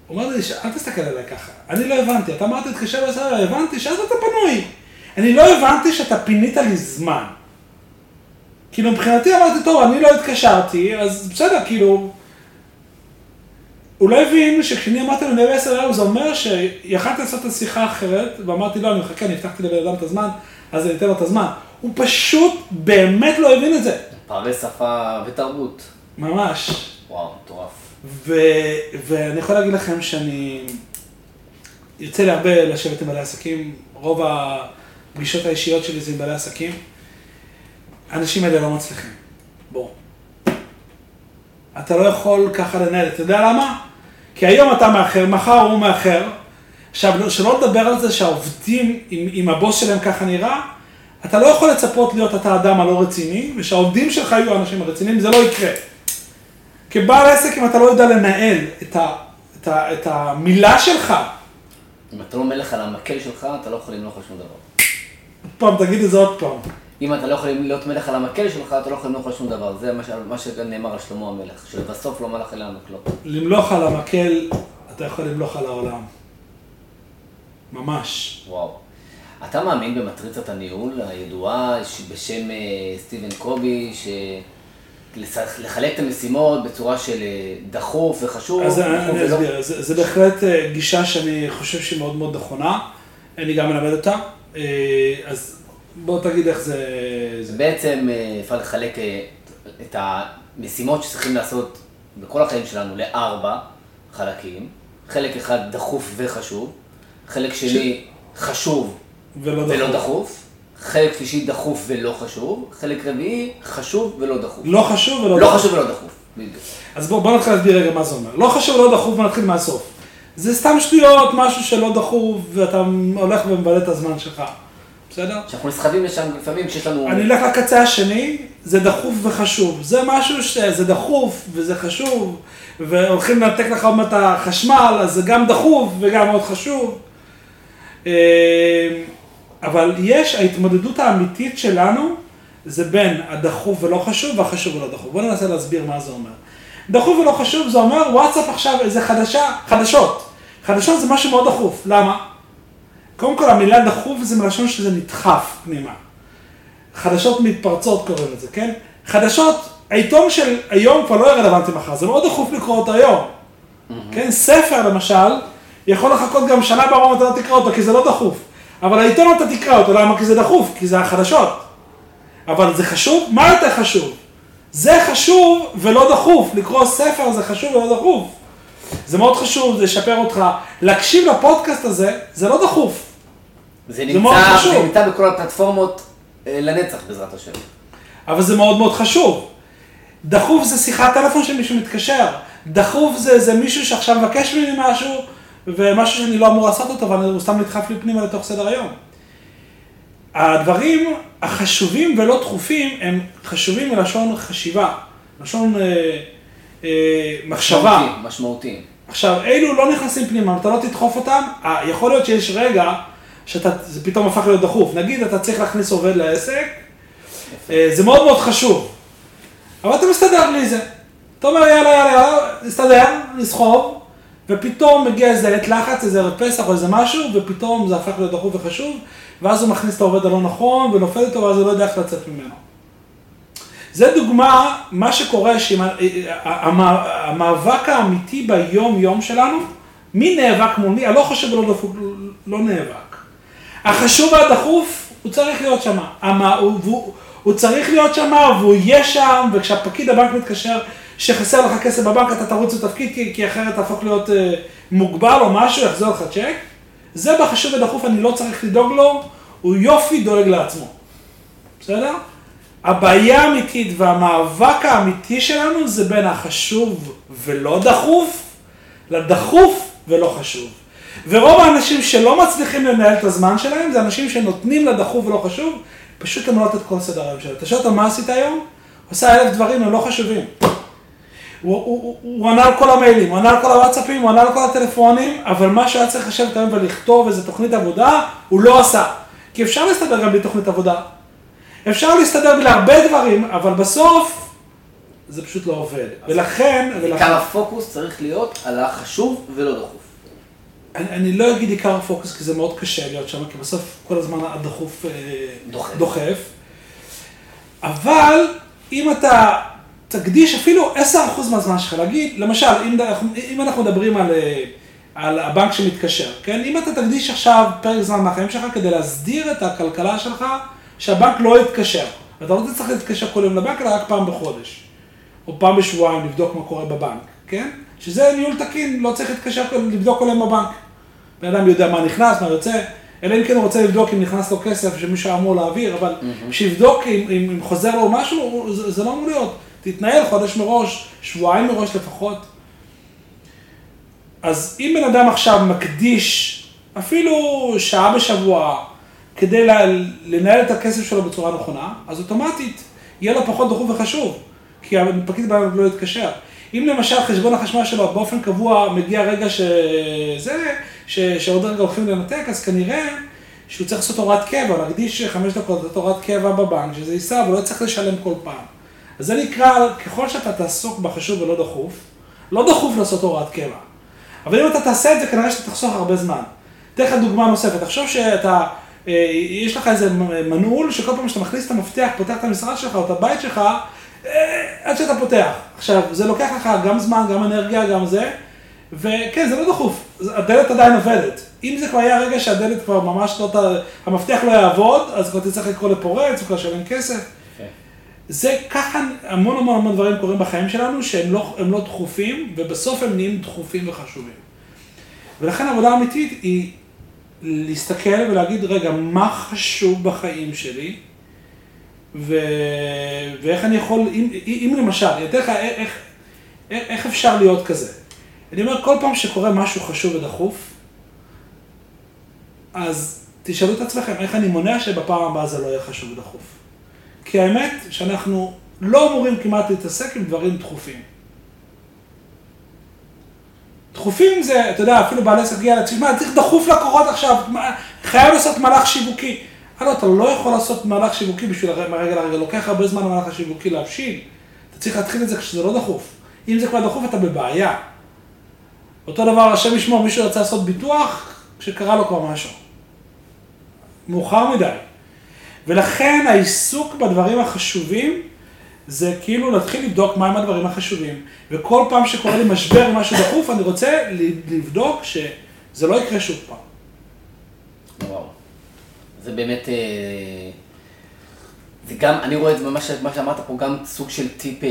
הוא אומר לי, אל תסתכל עליי ככה, אני לא הבנתי, אתה אמרת, תתקשר בסדר, הבנתי שאז אתה פנוי. אני לא הבנתי שאתה פינית לי זמן. כאילו מבחינתי אמרתי, טוב, אני לא התקשרתי, אז בסדר, כאילו... הוא לא הבין שכשאני אמרתי לו נראה עשר היום, זה אומר שיכלתי לעשות את השיחה אחרת, ואמרתי, לא, אני מחכה, אני הבטחתי לבן אדם את הזמן, אז אני אתן לו את הזמן. הוא פשוט באמת לא הבין את זה. פערי שפה ותרבות. ממש. וואו, מטורף. ו- ואני יכול להגיד לכם שאני... יוצא לי הרבה לשבת עם בעלי עסקים, רוב הפגישות האישיות שלי זה עם בעלי עסקים. האנשים האלה לא מצליחים. בוא. אתה לא יכול ככה לנהל, אתה יודע למה? כי היום אתה מאחר, מחר הוא מאחר. עכשיו, שלא לדבר על זה שהעובדים, אם, אם הבוס שלהם ככה נראה, אתה לא יכול לצפות להיות אתה האדם הלא רציני, ושהעובדים שלך יהיו האנשים הרציניים, זה לא יקרה. כבעל עסק, אם אתה לא יודע לנהל את, ה, את, ה, את המילה שלך... אם אתה לא מלך על המקל שלך, אתה לא יכול למלוך על שום דבר. פעם, תגיד את זה עוד פעם. אם אתה לא יכול להיות מלך על המקל שלך, אתה לא יכול למלוך על שום דבר. זה מה שנאמר על שלמה המלך, שלבסוף לא מלך אלא המקלות. למלוך על המקל, אתה יכול למלוך על העולם. ממש. וואו. אתה מאמין במטריצת הניהול הידועה בשם אה, סטיבן קובי, ש... לחלק את המשימות בצורה של אה, דחוף וחשוב. אז אני אסביר, זה, זה בהחלט אה, גישה שאני חושב שהיא מאוד מאוד נכונה, אני גם מלמד אותה. אז בוא תגיד איך זה... זה בעצם אה, אפשר לחלק אה, את המשימות שצריכים לעשות בכל החיים שלנו לארבע חלקים. חלק אחד דחוף וחשוב, חלק שני ש... חשוב ולא, ולא דחוף. דחוף, חלק שלישי דחוף ולא חשוב, חלק רביעי חשוב ולא דחוף. לא חשוב ולא לא דחוף. חשוב ולא דחוף. אז בואו בוא נתחיל להסביר רגע מה זה אומר. לא חשוב, לא דחוף, בוא נתחיל מהסוף. זה סתם שטויות, משהו שלא דחוף, ואתה הולך ומבלה את הזמן שלך. בסדר? שאנחנו נסחבים לשם לפעמים כשיש לנו... אני אלך לקצה השני, זה דחוף וחשוב. זה משהו שזה דחוף וזה חשוב, והולכים לנתק לך עוד מעט החשמל, אז זה גם דחוף וגם מאוד חשוב. אה, אבל יש, ההתמודדות האמיתית שלנו, זה בין הדחוף ולא חשוב והחשוב ולא דחוף. בואו ננסה להסביר מה זה אומר. דחוף ולא חשוב זה אומר וואטסאפ עכשיו איזה חדשה, חדשות. חדשות זה משהו מאוד דחוף, למה? קודם כל המילה דחוף זה מלשון שזה נדחף פנימה. חדשות מתפרצות קוראים לזה, כן? חדשות, העיתון של היום כבר לא יהיה רלוונטי מחר, זה מאוד דחוף לקרוא אותו היום. כן, ספר למשל, יכול לחכות גם שנה בעולם אתה לא תקרא אותו, כי זה לא דחוף. אבל העיתון אתה תקרא אותו, למה? כי זה דחוף, כי זה החדשות. אבל זה חשוב? מה יותר חשוב? זה חשוב ולא דחוף, לקרוא ספר זה חשוב ולא דחוף. זה מאוד חשוב, זה ישפר אותך. להקשיב לפודקאסט הזה, זה לא דחוף. זה מאוד נמצא, חשוב. זה נמצא בכל הפלטפורמות אה, לנצח בעזרת השם. אבל זה מאוד מאוד חשוב. דחוף זה שיחת טלפון של מישהו מתקשר. דחוף זה, זה מישהו שעכשיו מבקש ממני משהו, ומשהו שאני לא אמור לעשות אותו, אבל הוא סתם נדחף לי פנימה לתוך סדר היום. הדברים החשובים ולא דחופים הם חשובים מלשון חשיבה, לשון אה, אה, מחשבה. משמעותיים, משמעותיים. עכשיו, אלו לא נכנסים פנימה, אתה לא תדחוף אותם, יכול להיות שיש רגע שאתה, זה פתאום הפך להיות דחוף. נגיד, אתה צריך להכניס עובד לעסק, אה, זה מאוד מאוד חשוב, אבל אתה מסתדר בלי זה. אתה אומר, יאללה, יאללה, נסתדר, נסחוב, ופתאום מגיע איזה עת לחץ, איזה ערב פסח או איזה משהו, ופתאום זה הפך להיות דחוף וחשוב, ואז הוא מכניס את העובד הלא נכון, ונופל איתו, ואז הוא לא יודע איך לצאת ממנו. זה דוגמה, מה שקורה, שעם ה- המ- המאבק האמיתי ביום-יום שלנו, מי נאבק מול מי, הלא חשוב ולא דפוק, לא נאבק. החשוב והדחוף, הוא צריך להיות שם. הוא, הוא, צריך להיות שם, והוא יהיה שם, וכשהפקיד הבנק מתקשר, שחסר לך כסף בבנק, אתה תרוץ לתפקיד, כי, כי אחרת תהפוך להיות אה, מוגבל או משהו, יחזור לך צ'ק. זה בחשוב ודחוף, אני לא צריך לדאוג לו, הוא יופי דואג לעצמו. בסדר? הבעיה האמיתית והמאבק האמיתי שלנו זה בין החשוב ולא דחוף, לדחוף ולא חשוב. ורוב האנשים שלא מצליחים לנהל את הזמן שלהם, זה אנשים שנותנים לדחוף ולא חשוב, פשוט למנות את כל סדר היום שלהם. אתה שואל אותו מה עשית היום? הוא עשה אלף דברים, הם לא חשובים. הוא, הוא, הוא, הוא ענה על כל המיילים, הוא ענה על כל הוואטסאפים, הוא ענה על כל הטלפונים, אבל מה שהיה צריך לשבת היום ולכתוב איזה תוכנית עבודה, הוא לא עשה. כי אפשר להסתדר גם בלי תוכנית עבודה. אפשר להסתדר בלי הרבה דברים, אבל בסוף זה פשוט לא עובד. ולכן, ולכן עיקר הפוקוס צריך להיות על החשוב ולא דחוף. אני, אני לא אגיד עיקר הפוקוס, כי זה מאוד קשה להיות שם, כי בסוף כל הזמן הדחוף אה, דוחף. דוחף. אבל אם אתה תקדיש אפילו 10% מהזמן שלך, להגיד, למשל, אם, אם אנחנו מדברים על, אה, על הבנק שמתקשר, כן? אם אתה תקדיש עכשיו פרק זמן מהחיים שלך כדי להסדיר את הכלכלה שלך, שהבנק לא יתקשר. אתה לא תצטרך להתקשר כל יום לבנק, אלא רק פעם בחודש. או פעם בשבועיים לבדוק מה קורה בבנק, כן? שזה ניהול תקין, לא צריך להתקשר, לבדוק כל יום בבנק. בן אדם יודע מה נכנס, מה יוצא, אלא אם כן הוא רוצה לבדוק אם נכנס לו כסף שמישהו אמור להעביר, אבל שיבדוק אם, אם, אם חוזר לו משהו, זה, זה לא אמור להיות. תתנהל חודש מראש, שבועיים מראש לפחות. אז אם בן אדם עכשיו מקדיש אפילו שעה בשבוע כדי לנהל את הכסף שלו בצורה נכונה, אז אוטומטית יהיה לו פחות דחוף וחשוב, כי הפקיד בנק לא יתקשר. אם למשל חשבון החשמל שלו באופן קבוע מגיע רגע שזה, ש- שעוד רגע הולכים לנתק, אז כנראה שהוא צריך לעשות הוראת קבע, להקדיש חמש דקות לעשות הוראת קבע בבנק, שזה ייסע ולא צריך לשלם כל פעם. אז זה נקרא, ככל שאתה תעסוק בחשוב ולא דחוף, לא דחוף לעשות הוראת קבע. אבל אם אתה תעשה את זה, כנראה שאתה תחסוך הרבה זמן. אתן לך דוגמה נוספת, תחשוב שאתה, אה, יש לך איזה מנעול, שכל פעם שאתה מכניס את המפתח, פותח את המשרד שלך או את הבית שלך, אה, עד שאתה פותח. עכשיו, זה לוקח לך גם זמן, גם אנרגיה, גם זה, וכן, זה לא דחוף, הדלת עדיין עובדת. אם זה כבר היה רגע שהדלת כבר ממש לא, ת- המפתח לא יעבוד, אז כבר תצטרך לקרוא לפורץ, או כבר לשלם כסף. זה ככה המון המון המון דברים קורים בחיים שלנו שהם לא, לא דחופים, ובסוף הם נהיים דחופים וחשובים. ולכן העבודה האמיתית היא להסתכל ולהגיד, רגע, מה חשוב בחיים שלי, ו... ואיך אני יכול, אם, אם למשל, אני אתן לך איך, א- איך אפשר להיות כזה? אני אומר, כל פעם שקורה משהו חשוב ודחוף, אז תשאלו את עצמכם, איך אני מונע שבפעם הבאה זה לא יהיה חשוב ודחוף? כי האמת שאנחנו לא אמורים כמעט להתעסק עם דברים דחופים. דחופים זה, אתה יודע, אפילו בעל עסק הגיע להציג, מה, צריך דחוף לקוחות עכשיו, חייב לעשות מהלך שיווקי. הלו, אתה לא יכול לעשות מהלך שיווקי בשביל הר- מהרגע לרגע, לוקח הרבה זמן המהלך השיווקי להבשיל. אתה צריך להתחיל את זה כשזה לא דחוף. אם זה כבר דחוף, אתה בבעיה. אותו דבר, השם ישמור, מישהו רצה לעשות ביטוח, כשקרה לו כבר משהו. מאוחר מדי. ולכן העיסוק בדברים החשובים, זה כאילו להתחיל לבדוק מהם הדברים החשובים. וכל פעם שקורה לי משבר משהו דחוף, אני רוצה לבדוק שזה לא יקרה שוב פעם. וואו. זה באמת, אה, זה גם, אני רואה את זה ממש, מה שאמרת פה, גם סוג של טיפ אה,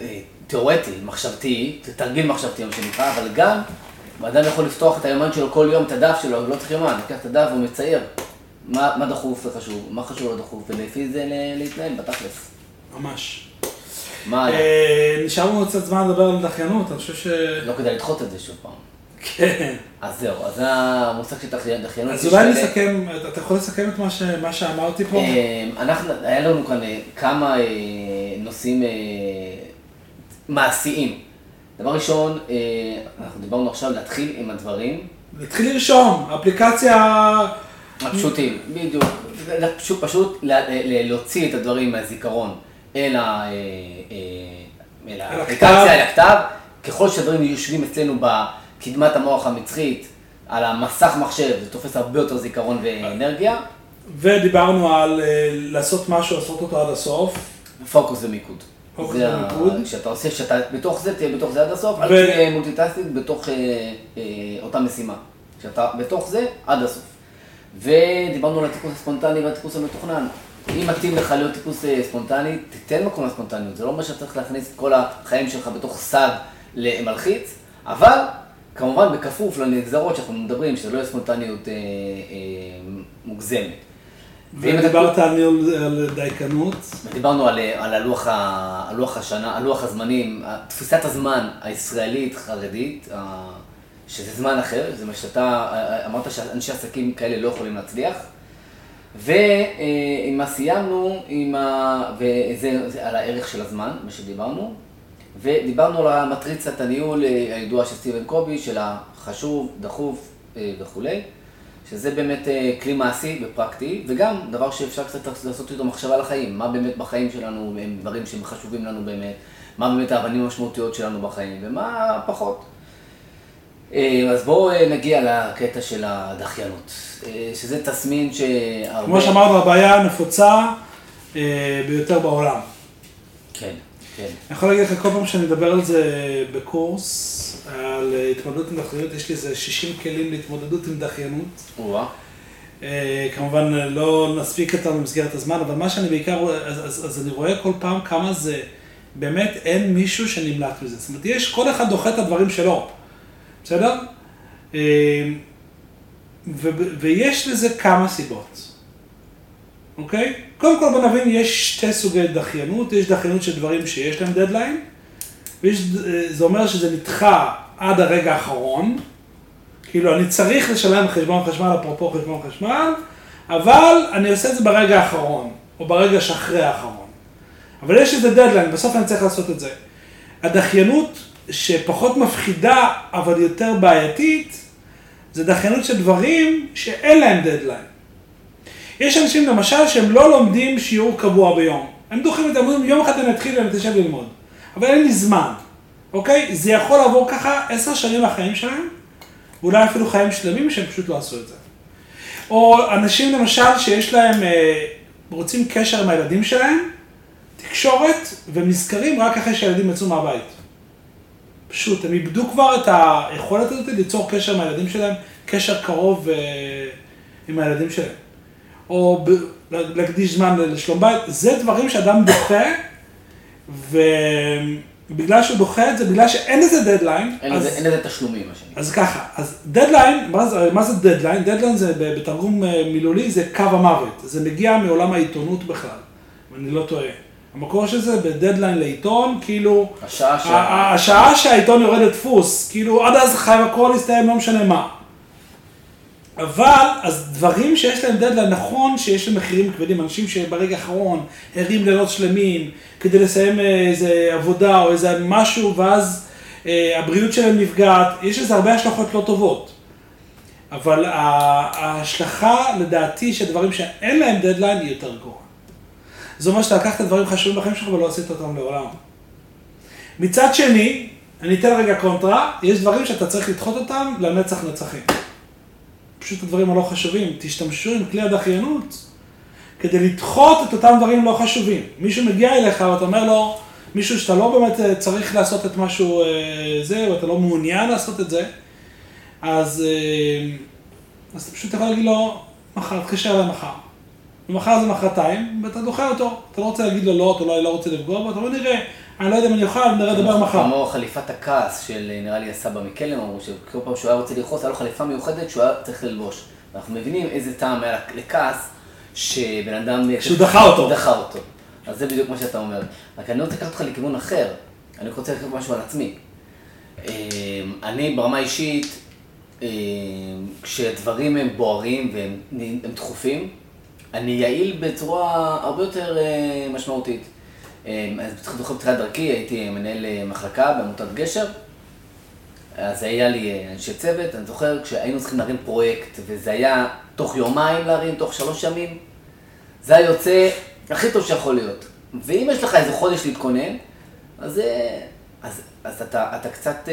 אה, תיאורטי, מחשבתי, תרגיל מחשבתי, מה שנקרא, אבל גם, אדם יכול לפתוח את היומן שלו כל יום, את הדף שלו, לא צריך יומן, לוקח את הדף ומצייר מה, מה דחוף וחשוב, מה חשוב לא דחוף, ולפי זה להתנהל בתכלס. ממש. מה היה? אה, נשאר לנו קצת זמן לדבר על דחיינות, אני חושב ש... לא כדאי לדחות את זה שוב פעם. כן. אז זהו, אז זה המושג של דחיינות. אז אולי נסכם, אתה יכול לסכם את מה ש- מה שאמרתי פה? אה, אנחנו, היה לנו כאן אה, כמה אה, נושאים אה, מעשיים. דבר ראשון, אנחנו דיברנו עכשיו להתחיל עם הדברים נתחיל לרשום, אפליקציה... הפשוטים, בדיוק. פשוט, פשוט להוציא את הדברים מהזיכרון אל ה- אל האפליקציה, אל הכתב. ככל שהדברים יושבים אצלנו בקדמת המוח המצחית, על המסך מחשב, זה תופס הרבה יותר זיכרון ואנרגיה. ודיברנו על אה, לעשות משהו, לעשות אותו עד הסוף. פוקוס ומיקוד. פוקוס ומיקוד. כשאתה עושה, כשאתה בתוך זה, תהיה בתוך זה עד הסוף, אל תהיה multitasking בתוך אה, אה, אותה משימה. כשאתה בתוך זה, עד הסוף. ודיברנו על הטיפוס הספונטני והטיפוס המתוכנן. אם מתאים לך להיות טיפוס ספונטני, תיתן מקום לספונטניות. זה לא אומר שאתה צריך להכניס את כל החיים שלך בתוך סד מלחיץ, אבל כמובן בכפוף לנגזרות שאנחנו מדברים, שזה לא יהיה ספונטניות אה, אה, מוגזמת. ואם אתה- ודיברת על על דייקנות. דיברנו על, על הלוח, ה, הלוח השנה, הלוח הזמנים, תפיסת הזמן הישראלית חרדית, ה- שזה זמן אחר, זה מה שאתה אמרת שאנשי עסקים כאלה לא יכולים להצליח. ועם מה סיימנו, עם ה, וזה זה על הערך של הזמן, מה שדיברנו. ודיברנו על המטריצת הניהול אה, הידועה של סטיבן קובי, של החשוב, דחוף אה, וכולי. שזה באמת אה, כלי מעשי ופרקטי, וגם דבר שאפשר קצת לעשות איתו מחשבה לחיים, מה באמת בחיים שלנו הם דברים שהם חשובים לנו באמת, מה באמת האבנים המשמעותיות שלנו בחיים, ומה פחות. אז בואו נגיע לקטע של הדחיינות, שזה תסמין שהרבה... כמו שאמרנו, הבעיה הנפוצה ביותר בעולם. כן, כן. אני יכול להגיד לך, כל פעם שאני מדבר על זה בקורס, על התמודדות עם דחיינות, יש לי איזה 60 כלים להתמודדות עם דחיינות. אה, כמובן לא נספיק אותם במסגרת הזמן, אבל מה שאני בעיקר אז, אז, אז אני רואה כל פעם כמה זה, באמת אין מישהו שנמלט מזה. זאת אומרת, יש, כל אחד דוחה את הדברים שלו, בסדר? אה, ו, ויש לזה כמה סיבות, אוקיי? קודם כל בוא נבין, יש שתי סוגי דחיינות, יש דחיינות של דברים שיש להם דדליין, וזה אומר שזה נדחה עד הרגע האחרון, כאילו, אני צריך לשלם חשבון חשמל, אפרופו חשבון חשמל, אבל אני עושה את זה ברגע האחרון, או ברגע שאחרי האחרון. אבל יש איזה דדליין, בסוף אני צריך לעשות את זה. הדחיינות שפחות מפחידה, אבל יותר בעייתית, זה דחיינות של דברים שאין להם דדליין. יש אנשים למשל שהם לא לומדים שיעור קבוע ביום. הם דוחים את זה, אומרים יום אחד אני אתחיל ואני אתיישב ללמוד. אבל אין לי זמן, אוקיי? זה יכול לעבור ככה עשר שנים מהחיים שלהם, ואולי אפילו חיים שלמים שהם פשוט לא עשו את זה. או אנשים למשל שיש להם, אה, רוצים קשר עם הילדים שלהם, תקשורת, והם נזכרים רק אחרי שהילדים יצאו מהבית. פשוט, הם איבדו כבר את היכולת הזאת ליצור קשר עם הילדים שלהם, קשר קרוב אה, עם הילדים שלהם. או ב, להקדיש זמן לשלום בית, זה דברים שאדם דוחה, ובגלל שהוא דוחה את זה, בגלל שאין לזה דדליין, אין אז... לזה- אין לזה תשלומים, מה שנקרא. אז ככה, אז דדליין, מה זה, מה זה deadline? deadline זה בתרגום אה, מילולי זה קו המוות, זה מגיע מעולם העיתונות בכלל, אם אני לא טועה. המקור של זה בדדליין לעיתון, כאילו, השעה ש... ה- ה- השעה שהעיתון יורד לדפוס, כאילו עד אז חייב הכל להסתיים, לא משנה מה. אבל, אז דברים שיש להם דדליין, נכון שיש להם מחירים כבדים, אנשים שברגע האחרון הרים לילות שלמים כדי לסיים אה, איזה עבודה או איזה משהו, ואז אה, הבריאות שלהם נפגעת, יש לזה הרבה השלכות לא טובות. אבל ההשלכה, לדעתי, של דברים שאין להם דדליין היא יותר גרועה. זה אומר שאתה לקחת דברים חשובים בחיים שלך ולא עשית אותם לעולם. מצד שני, אני אתן רגע קונטרה, יש דברים שאתה צריך לדחות אותם לנצח נצחים. פשוט הדברים הלא חשובים, תשתמשו עם כלי הדחיינות כדי לדחות את אותם דברים לא חשובים. מישהו מגיע אליך ואתה אומר לו, מישהו שאתה לא באמת אה, צריך לעשות את משהו אה, זה, או אתה לא מעוניין לעשות את זה, אז, אה, אז אתה פשוט יכול להגיד לו, מחר, תתקשר אליי מחר. ומחר זה מחרתיים, ואתה דוחה אותו. אתה לא רוצה להגיד לו לא, אתה אולי לא רוצה לפגוע בו, אתה אומר, נראה, אני לא יודע אם אני אוכל, נראה לדבר מחר. כמו חליפת הכעס של אה, נראה לי הסבא מקלם, אמרו שכל פעם שהוא היה רוצה לכעוס, היה לו חליפה מיוחדת שהוא היה צריך ללבוש. ואנחנו מבינים איזה טעם היה לכעס, שבן אדם... שהוא דחה אותו. דחה אותו. אז זה בדיוק מה שאתה אומר. רק אני רוצה לקחת אותך לכיוון אחר. אני רוצה לקחת משהו על עצמי. אה, אני ברמה אישית, אה, כשדברים הם בוערים והם הם דחופים, אני יעיל בצורה הרבה יותר אה, משמעותית. אה, אז בתחילת דרכי הייתי מנהל אה, מחלקה בעמותת גשר, אז היה לי אה, אנשי צוות, אני זוכר כשהיינו צריכים להרים פרויקט, וזה היה תוך יומיים להרים, תוך שלוש ימים, זה היה יוצא הכי טוב שיכול להיות. ואם יש לך איזה חודש להתכונן, אז, אה, אז, אז אתה, אתה קצת...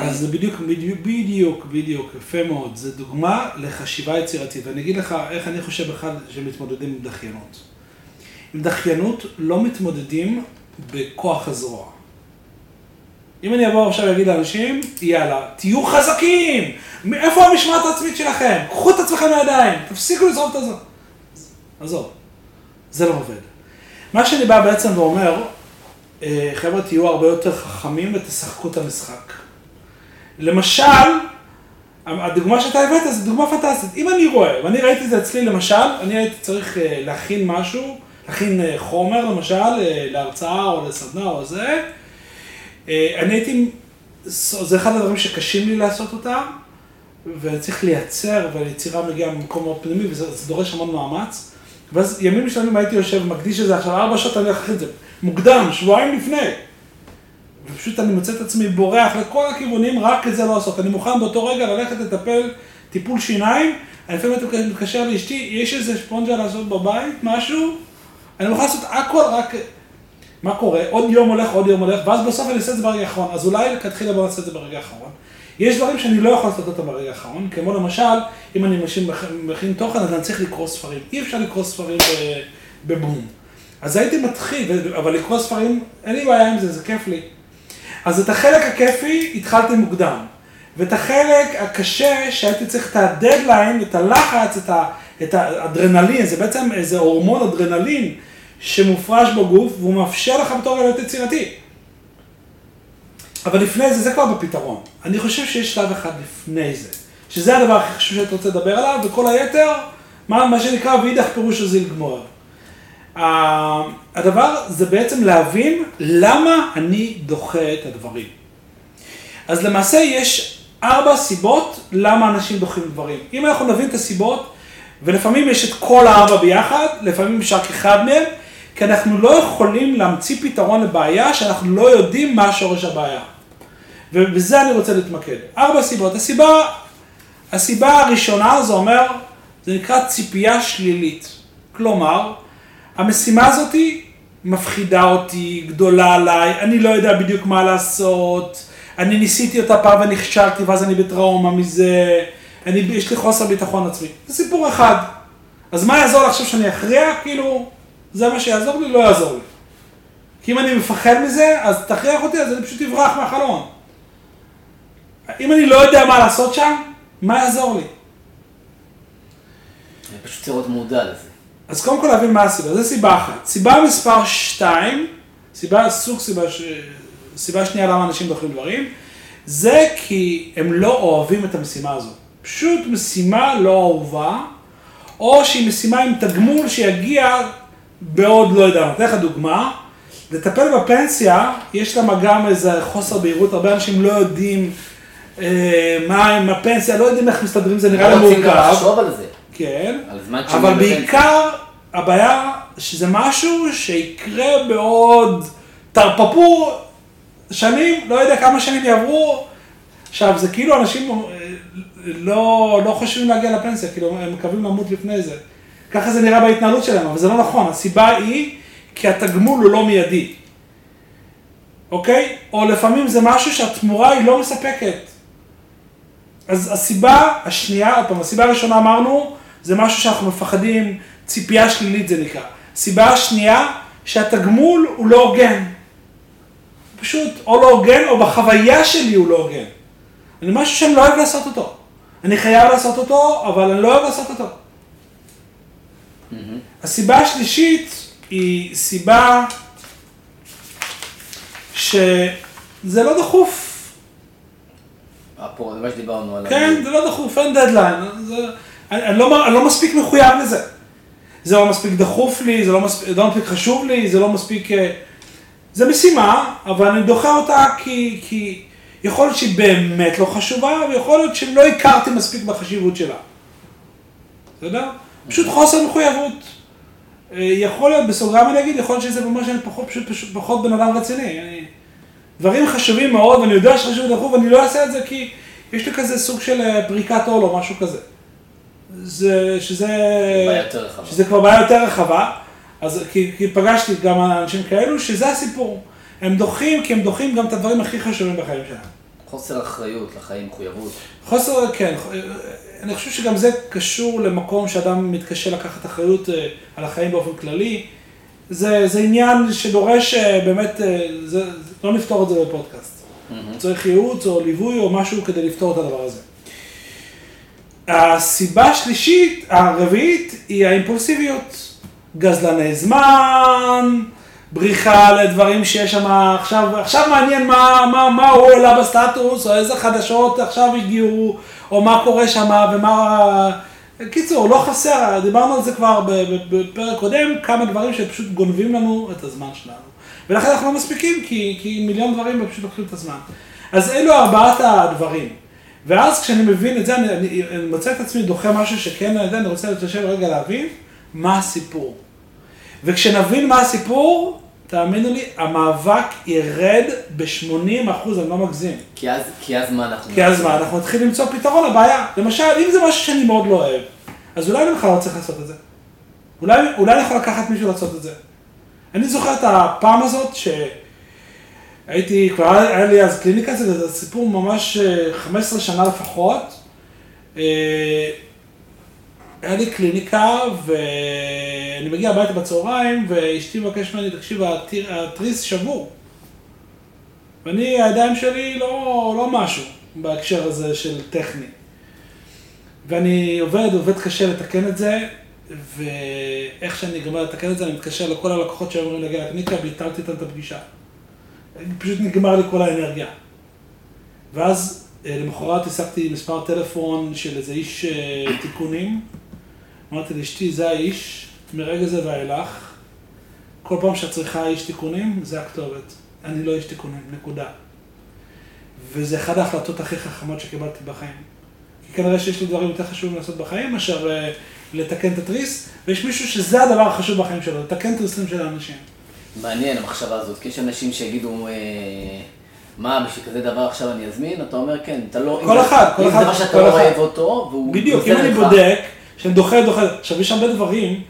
אז זה בדיוק, בדיוק, בדיוק, בדיוק, יפה מאוד. זה דוגמה לחשיבה יצירתית. ואני אגיד לך איך אני חושב בכלל שמתמודדים עם דחיינות. עם דחיינות לא מתמודדים בכוח הזרוע. אם אני אבוא עכשיו ואגיד לאנשים, יאללה, תהיו חזקים! איפה המשמעת העצמית שלכם? קחו את עצמכם לידיים, תפסיקו לזרוק את הזה. עזוב, זה לא עובד. מה שאני בא בעצם ואומר, אה, חבר'ה, תהיו הרבה יותר חכמים ותשחקו את המשחק. למשל, הדוגמה שאתה הבאת זו דוגמה פנטסטית. אם אני רואה, ואני ראיתי את זה אצלי למשל, אני הייתי צריך אה, להכין משהו, להכין אה, חומר למשל, אה, להרצאה או לסדנה או זה, אה, אני הייתי, זה אחד הדברים שקשים לי לעשות אותם, ואני צריך לייצר, והיצירה מגיעה ממקום מאוד פנימי, וזה זה דורש המון מאמץ. ואז ימים שלמים הייתי יושב, מקדיש לזה עכשיו ארבע שעות, אני הולך את זה מוקדם, שבועיים לפני. ופשוט אני מוצא את עצמי בורח לכל הכיוונים, רק את זה לא לעשות. אני מוכן באותו רגע ללכת לטפל טיפול שיניים, אני לפעמים מתקשר לאשתי, יש איזה ספונג'ה לעשות בבית, משהו, אני מוכן לעשות הכל, רק... מה קורה? עוד יום הולך, עוד יום הולך, ואז בסוף אני אעשה את זה ברגע האחרון. אז אולי לכתחילה בוא נעשה את זה ברגע האחרון. יש דברים שאני לא יכול לעשות אותם ברגע האחרון, כמו למשל, אם אני מכין, מכין תוכן, אז אני צריך לקרוא ספרים. אי אפשר לקרוא ספרים בבום. אז הייתי מתחיל, אבל לקרוא ספרים, אין לי בעיה עם זה, זה כיף לי. אז את החלק הכיפי התחלתי מוקדם. ואת החלק הקשה, שהייתי צריך את הדדליין, את הלחץ, את, ה, את האדרנלין, זה בעצם איזה הורמון אדרנלין שמופרש בגוף, והוא מאפשר לך בתור להיות יצירתי. אבל לפני זה, זה כבר בפתרון. אני חושב שיש שלב אחד לפני זה, שזה הדבר הכי חשוב שאתה רוצה לדבר עליו, וכל היתר, מה, מה שנקרא ואידך פירוש הזיל גמור. הדבר זה בעצם להבין למה אני דוחה את הדברים. אז למעשה יש ארבע סיבות למה אנשים דוחים דברים. אם אנחנו נבין את הסיבות, ולפעמים יש את כל הארבע ביחד, לפעמים יש רק אחד מהם, כי אנחנו לא יכולים להמציא פתרון לבעיה שאנחנו לא יודעים מה שורש הבעיה. ובזה אני רוצה להתמקד. ארבע סיבות. הסיבה, הסיבה הראשונה זה אומר, זה נקרא ציפייה שלילית. כלומר, המשימה הזאת מפחידה אותי, גדולה עליי, אני לא יודע בדיוק מה לעשות, אני ניסיתי אותה פעם ונכשלתי ואז אני בטראומה מזה, אני, יש לי חוסר ביטחון עצמי. זה סיפור אחד. אז מה יעזור עכשיו שאני אכריע? כאילו, זה מה שיעזור לי? לא יעזור לי. כי אם אני מפחד מזה, אז תכריח אותי, אז אני פשוט אברח מהחלון. אם אני לא יודע מה לעשות שם, מה יעזור לי? אני פשוט צריך להיות מודע לזה. אז קודם כל להבין מה הסיבה, זו סיבה אחת. סיבה מספר 2, סיבה, סוג סיבה, ש... סיבה שנייה למה אנשים דוחים דברים, זה כי הם לא אוהבים את המשימה הזו. פשוט משימה לא אהובה, או שהיא משימה עם תגמול שיגיע בעוד, לא יודע, אני אתן לך דוגמה, לטפל בפנסיה, יש למה גם איזה חוסר בהירות, הרבה אנשים לא יודעים אה, מה עם הפנסיה, לא יודעים איך מסתדרים, זה נראה לא לי רוצים גם מורכב. לחשוב על זה. כן, על אבל בפנסיה. בעיקר הבעיה שזה משהו שיקרה בעוד תרפפו שנים, לא יודע כמה שנים יעברו. עכשיו, זה כאילו אנשים לא, לא חושבים להגיע לפנסיה, כאילו הם מקווים למות לפני זה. ככה זה נראה בהתנהלות שלהם, אבל זה לא נכון. הסיבה היא כי התגמול הוא לא מיידי. אוקיי? או לפעמים זה משהו שהתמורה היא לא מספקת. אז הסיבה השנייה, עוד פעם, הסיבה הראשונה אמרנו, זה משהו שאנחנו מפחדים, ציפייה שלילית זה נקרא. הסיבה השנייה, שהתגמול הוא לא הוגן. פשוט או לא הוגן, או בחוויה שלי הוא לא הוגן. אני משהו שאני לא אוהב לעשות אותו. אני חייב לעשות אותו, אבל אני לא אוהב לעשות אותו. הסיבה השלישית היא סיבה שזה לא דחוף. אפרופו, זה מה שדיברנו עליו. כן, זה לא דחוף, אין דדליין. זה, אני, אני, לא, אני לא מספיק מחויב לזה. זה לא מספיק דחוף לי, זה לא מספיק, לא מספיק חשוב לי, זה לא מספיק... אה, זה משימה, אבל אני דוחה אותה כי, כי יכול להיות שהיא באמת לא חשובה, ויכול להיות שלא הכרתי מספיק בחשיבות שלה. בסדר? פשוט חוסר מחויבות. אה, יכול להיות, בסוגריים אני אגיד, יכול להיות שזה ממש אני פחות, פשוט, פשוט פחות בן אדם רציני. אני, דברים חשובים מאוד, ואני יודע שחשוב דחוף, ואני לא אעשה את זה כי יש לי כזה סוג של אה, פריקת עול או משהו כזה. זה, שזה... שזה כבר בעיה יותר רחבה. אז כי, כי פגשתי גם אנשים כאלו, שזה הסיפור. הם דוחים, כי הם דוחים גם את הדברים הכי חשובים בחיים שלהם. חוסר אחריות לחיים, מחויבות. חוסר, כן, אני חושב שגם זה קשור למקום שאדם מתקשה לקחת אחריות אה, על החיים באופן כללי. זה, זה עניין שדורש אה, באמת, אה, זה, לא נפתור את זה בפודקאסט. צריך ייעוץ או ליווי או משהו כדי לפתור את הדבר הזה. הסיבה השלישית, הרביעית, היא האימפולסיביות. גזלני זמן, בריחה לדברים שיש שם, עכשיו, עכשיו מעניין מה, מה, מה הוא העלה בסטטוס, או איזה חדשות עכשיו הגיעו, או מה קורה שם, ומה... קיצור, לא חסר, דיברנו על זה כבר בפרק קודם, כמה דברים שפשוט גונבים לנו את הזמן שלנו. ולכן אנחנו לא מספיקים, כי, כי מיליון דברים פשוט לוקחים את הזמן. אז אלו ארבעת הדברים. ואז כשאני מבין את זה, אני, אני, אני מוצא את עצמי דוחה משהו שכן, אני יודע, אני רוצה להתיישב רגע להבין מה הסיפור. וכשנבין מה הסיפור, תאמינו לי, המאבק ירד ב-80 אחוז, אני לא מגזים. כי אז, כי אז מה אנחנו... כי אז מה, אנחנו נתחיל למצוא פתרון לבעיה. למשל, אם זה משהו שאני מאוד לא אוהב, אז אולי אני בכלל לא צריך לעשות את זה. אולי, אולי אני יכול לקחת מישהו לעשות את זה. אני זוכר את הפעם הזאת שהייתי, כבר היה לי אז קליניקה, זה סיפור ממש אה, 15 שנה לפחות. היה לי קליניקה ואני מגיע הביתה בצהריים ואשתי מבקשת ממני, תקשיב, התריס שבור. ואני, הידיים שלי לא, לא משהו בהקשר הזה של טכני. ואני עובד, עובד קשה לתקן את זה, ואיך שאני גומר לתקן את זה, אני מתקשר לכל הלקוחות שהיו אמורים להגיע לקליניקה, ביטלתי איתם את הפגישה. פשוט נגמר לי כל האנרגיה. ואז אה, למחרת השגתי מספר טלפון של איזה איש אה, תיקונים. אמרתי לאשתי, זה האיש, מרגע זה ואילך, כל פעם שאת צריכה איש תיקונים, זה הכתובת. אני לא איש תיקונים, נקודה. וזה אחת ההחלטות הכי חכמות שקיבלתי בחיים. כי כנראה שיש לי דברים יותר חשובים לעשות בחיים מאשר אה, לתקן את התריס, ויש מישהו שזה הדבר החשוב בחיים שלו, לתקן תריסים של האנשים. מעניין המחשבה הזאת, כי יש אנשים שיגידו, אה, מה, בשביל כזה דבר עכשיו אני אזמין? אתה אומר, כן, אתה לא... כל אם אחד, כל אם אחד, זה מה שאתה לא. אוהב אותו, והוא... בדיוק, אם אני בודק, שאני דוחה, דוחה, עכשיו יש הרבה דברים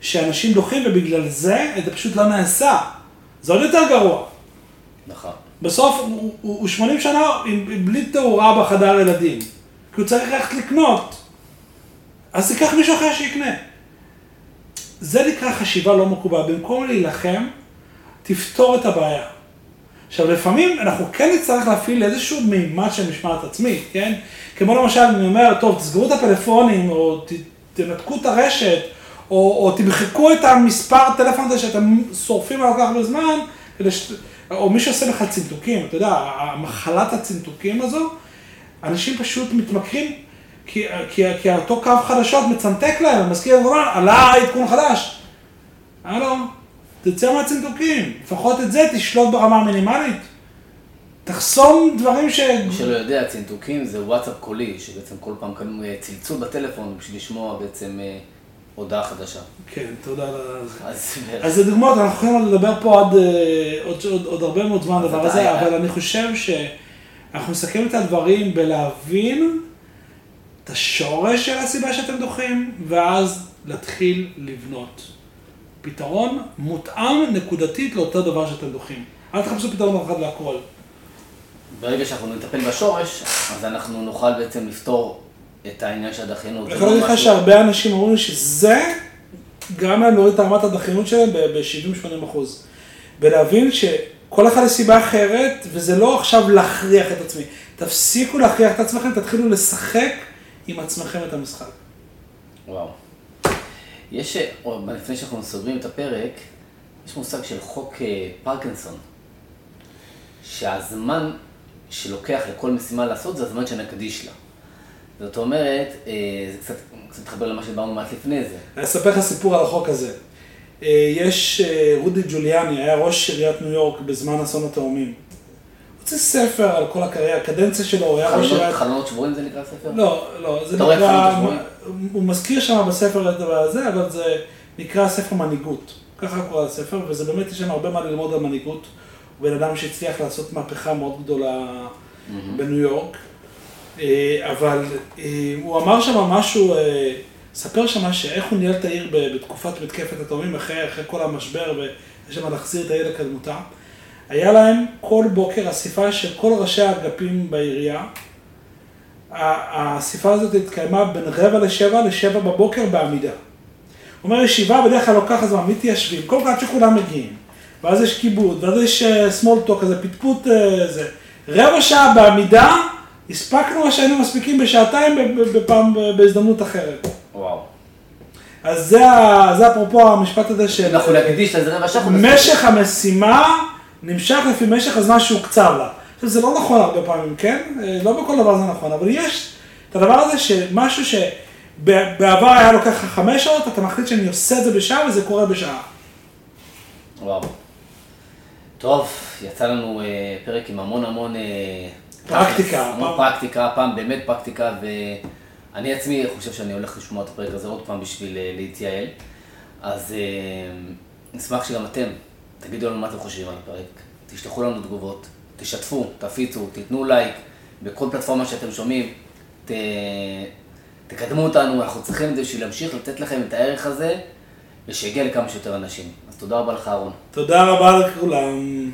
שאנשים דוחים ובגלל זה זה פשוט לא נעשה. זה עוד יותר גרוע. נכון. בסוף הוא, הוא, הוא 80 שנה עם- בלי תאורה בחדר ילדים. כי הוא צריך ללכת לקנות. אז תיקח מישהו אחר שיקנה. זה נקרא חשיבה לא מקובעת. במקום להילחם, תפתור את הבעיה. עכשיו, לפעמים אנחנו כן נצטרך להפעיל איזשהו מימד של משמעת עצמית, כן? כמו למשל, אני אומר, טוב, תסגרו את הפלאפונים, או ת, תנתקו את הרשת, או, או תמחקו את המספר טלפון הזה שאתם שורפים עליו כל כך הרבה זמן, ש... או מי שעושה לך צנתוקים, אתה יודע, המחלת הצנתוקים הזו, אנשים פשוט מתמכרים, כי, כי, כי אותו קו חדשות מצנתק להם, מזכיר עלה עדכון חדש. הלו, תצא מהצנתוקים. לפחות את זה תשלוט ברמה המינימלית. תחסום דברים ש... מי שלא יודע, צנתוקים זה וואטסאפ קולי, שבעצם כל פעם קנו אה, צלצול בטלפון בשביל לשמוע בעצם אה, הודעה חדשה. כן, תודה על זה. אז אז זה דוגמאות, אנחנו יכולים לדבר פה עד אה, עוד, עוד, עוד הרבה מאוד זמן הדבר הזה, אבל אני חושב שאנחנו נסכם את הדברים בלהבין את השורש של הסיבה שאתם דוחים, ואז להתחיל לבנות. פתרון מותאם נקודתית לאותו דבר שאתם דוחים. אל תחפשו פתרון אחד להכל. ברגע שאנחנו נטפל בשורש, אז אנחנו נוכל בעצם לפתור את העניין של הדחיינות. אני יכול לא להגיד לך שהרבה אנשים אומרים שזה גרם להם להוריד את רמת הדחיינות שלהם ב-70-80 אחוז. ולהבין שכל אחד לסיבה אחרת, וזה לא עכשיו להכריח את עצמי. תפסיקו להכריח את עצמכם, תתחילו לשחק עם עצמכם את המשחק. וואו. יש, או, לפני שאנחנו סוגרים את הפרק, יש מושג של חוק אה, פרקינסון, שהזמן שלוקח לכל משימה לעשות זה הזמן שנקדיש לה. זאת אומרת, אה, זה קצת, קצת מתחבר למה שדיברנו מעט לפני זה. אני אספר לך סיפור על החוק הזה. אה, יש רודי ג'וליאני, היה ראש עיריית ניו יורק בזמן אסון התאומים. הוציא ספר על כל הקריירה, הקדנציה שלו, הוא היה ראש חלונות, עיריית... חלונות שבורים זה נקרא ספר? לא, לא, זה אתה רואה נקרא, חלום הוא מזכיר שם בספר את הדבר הזה, אבל זה נקרא ספר מנהיגות. ככה קורא לספר, וזה באמת, יש שם הרבה מה ללמוד על מנהיגות. הוא בן אדם שהצליח לעשות מהפכה מאוד גדולה בניו יורק. אה, אבל אה, הוא אמר שם משהו, אה, ספר שם שאיך הוא ניהל את העיר בתקופת מתקפת התאומים, אחרי, אחרי כל המשבר, ויש שם להחזיר את העיר לקדמותה. היה להם כל בוקר אספה של כל ראשי האגפים בעירייה. ה- האספה הזאת התקיימה בין רבע לשבע לשבע בבוקר בעמידה. הוא אומר, ישיבה בדרך כלל לוקחת זמן, מתיישבים, כל כך עד שכולם מגיעים. ואז יש כיבוד, ואז יש אה, small talk כזה, פטפוט אה, זה. רבע שעה בעמידה, הספקנו מה שהיינו מספיקים בשעתיים בפעם, בהזדמנות אחרת. וואו. אז זה, זה אפרופו המשפט הזה של... אנחנו נקדיש לזה רבע שעה. משך המשימה נמשך לפי משך הזמן שהוקצב לה. עכשיו, זה לא נכון הרבה פעמים, כן? אה, לא בכל דבר זה נכון, אבל יש את הדבר הזה שמשהו שבעבר היה לוקח לך חמש שעות, אתה מחליט שאני עושה את זה בשעה וזה קורה בשעה. וואו. טוב, יצא לנו אה, פרק עם המון המון... אה, פרקטיקה, המון הפעם. פרקטיקה, הפעם באמת פרקטיקה, ואני עצמי חושב שאני הולך לשמוע את הפרק הזה עוד פעם בשביל אה, להתייעל. אז אה, נשמח שגם אתם תגידו לנו מה אתם חושבים על הפרק, תשלחו לנו תגובות, תשתפו, תפיצו, תיתנו לייק בכל פלטפורמה שאתם שומעים, ת... תקדמו אותנו, אנחנו צריכים את זה בשביל להמשיך לתת לכם את הערך הזה ושיגיע לכמה שיותר אנשים. אז תודה רבה לך אהרון. תודה רבה לכולם.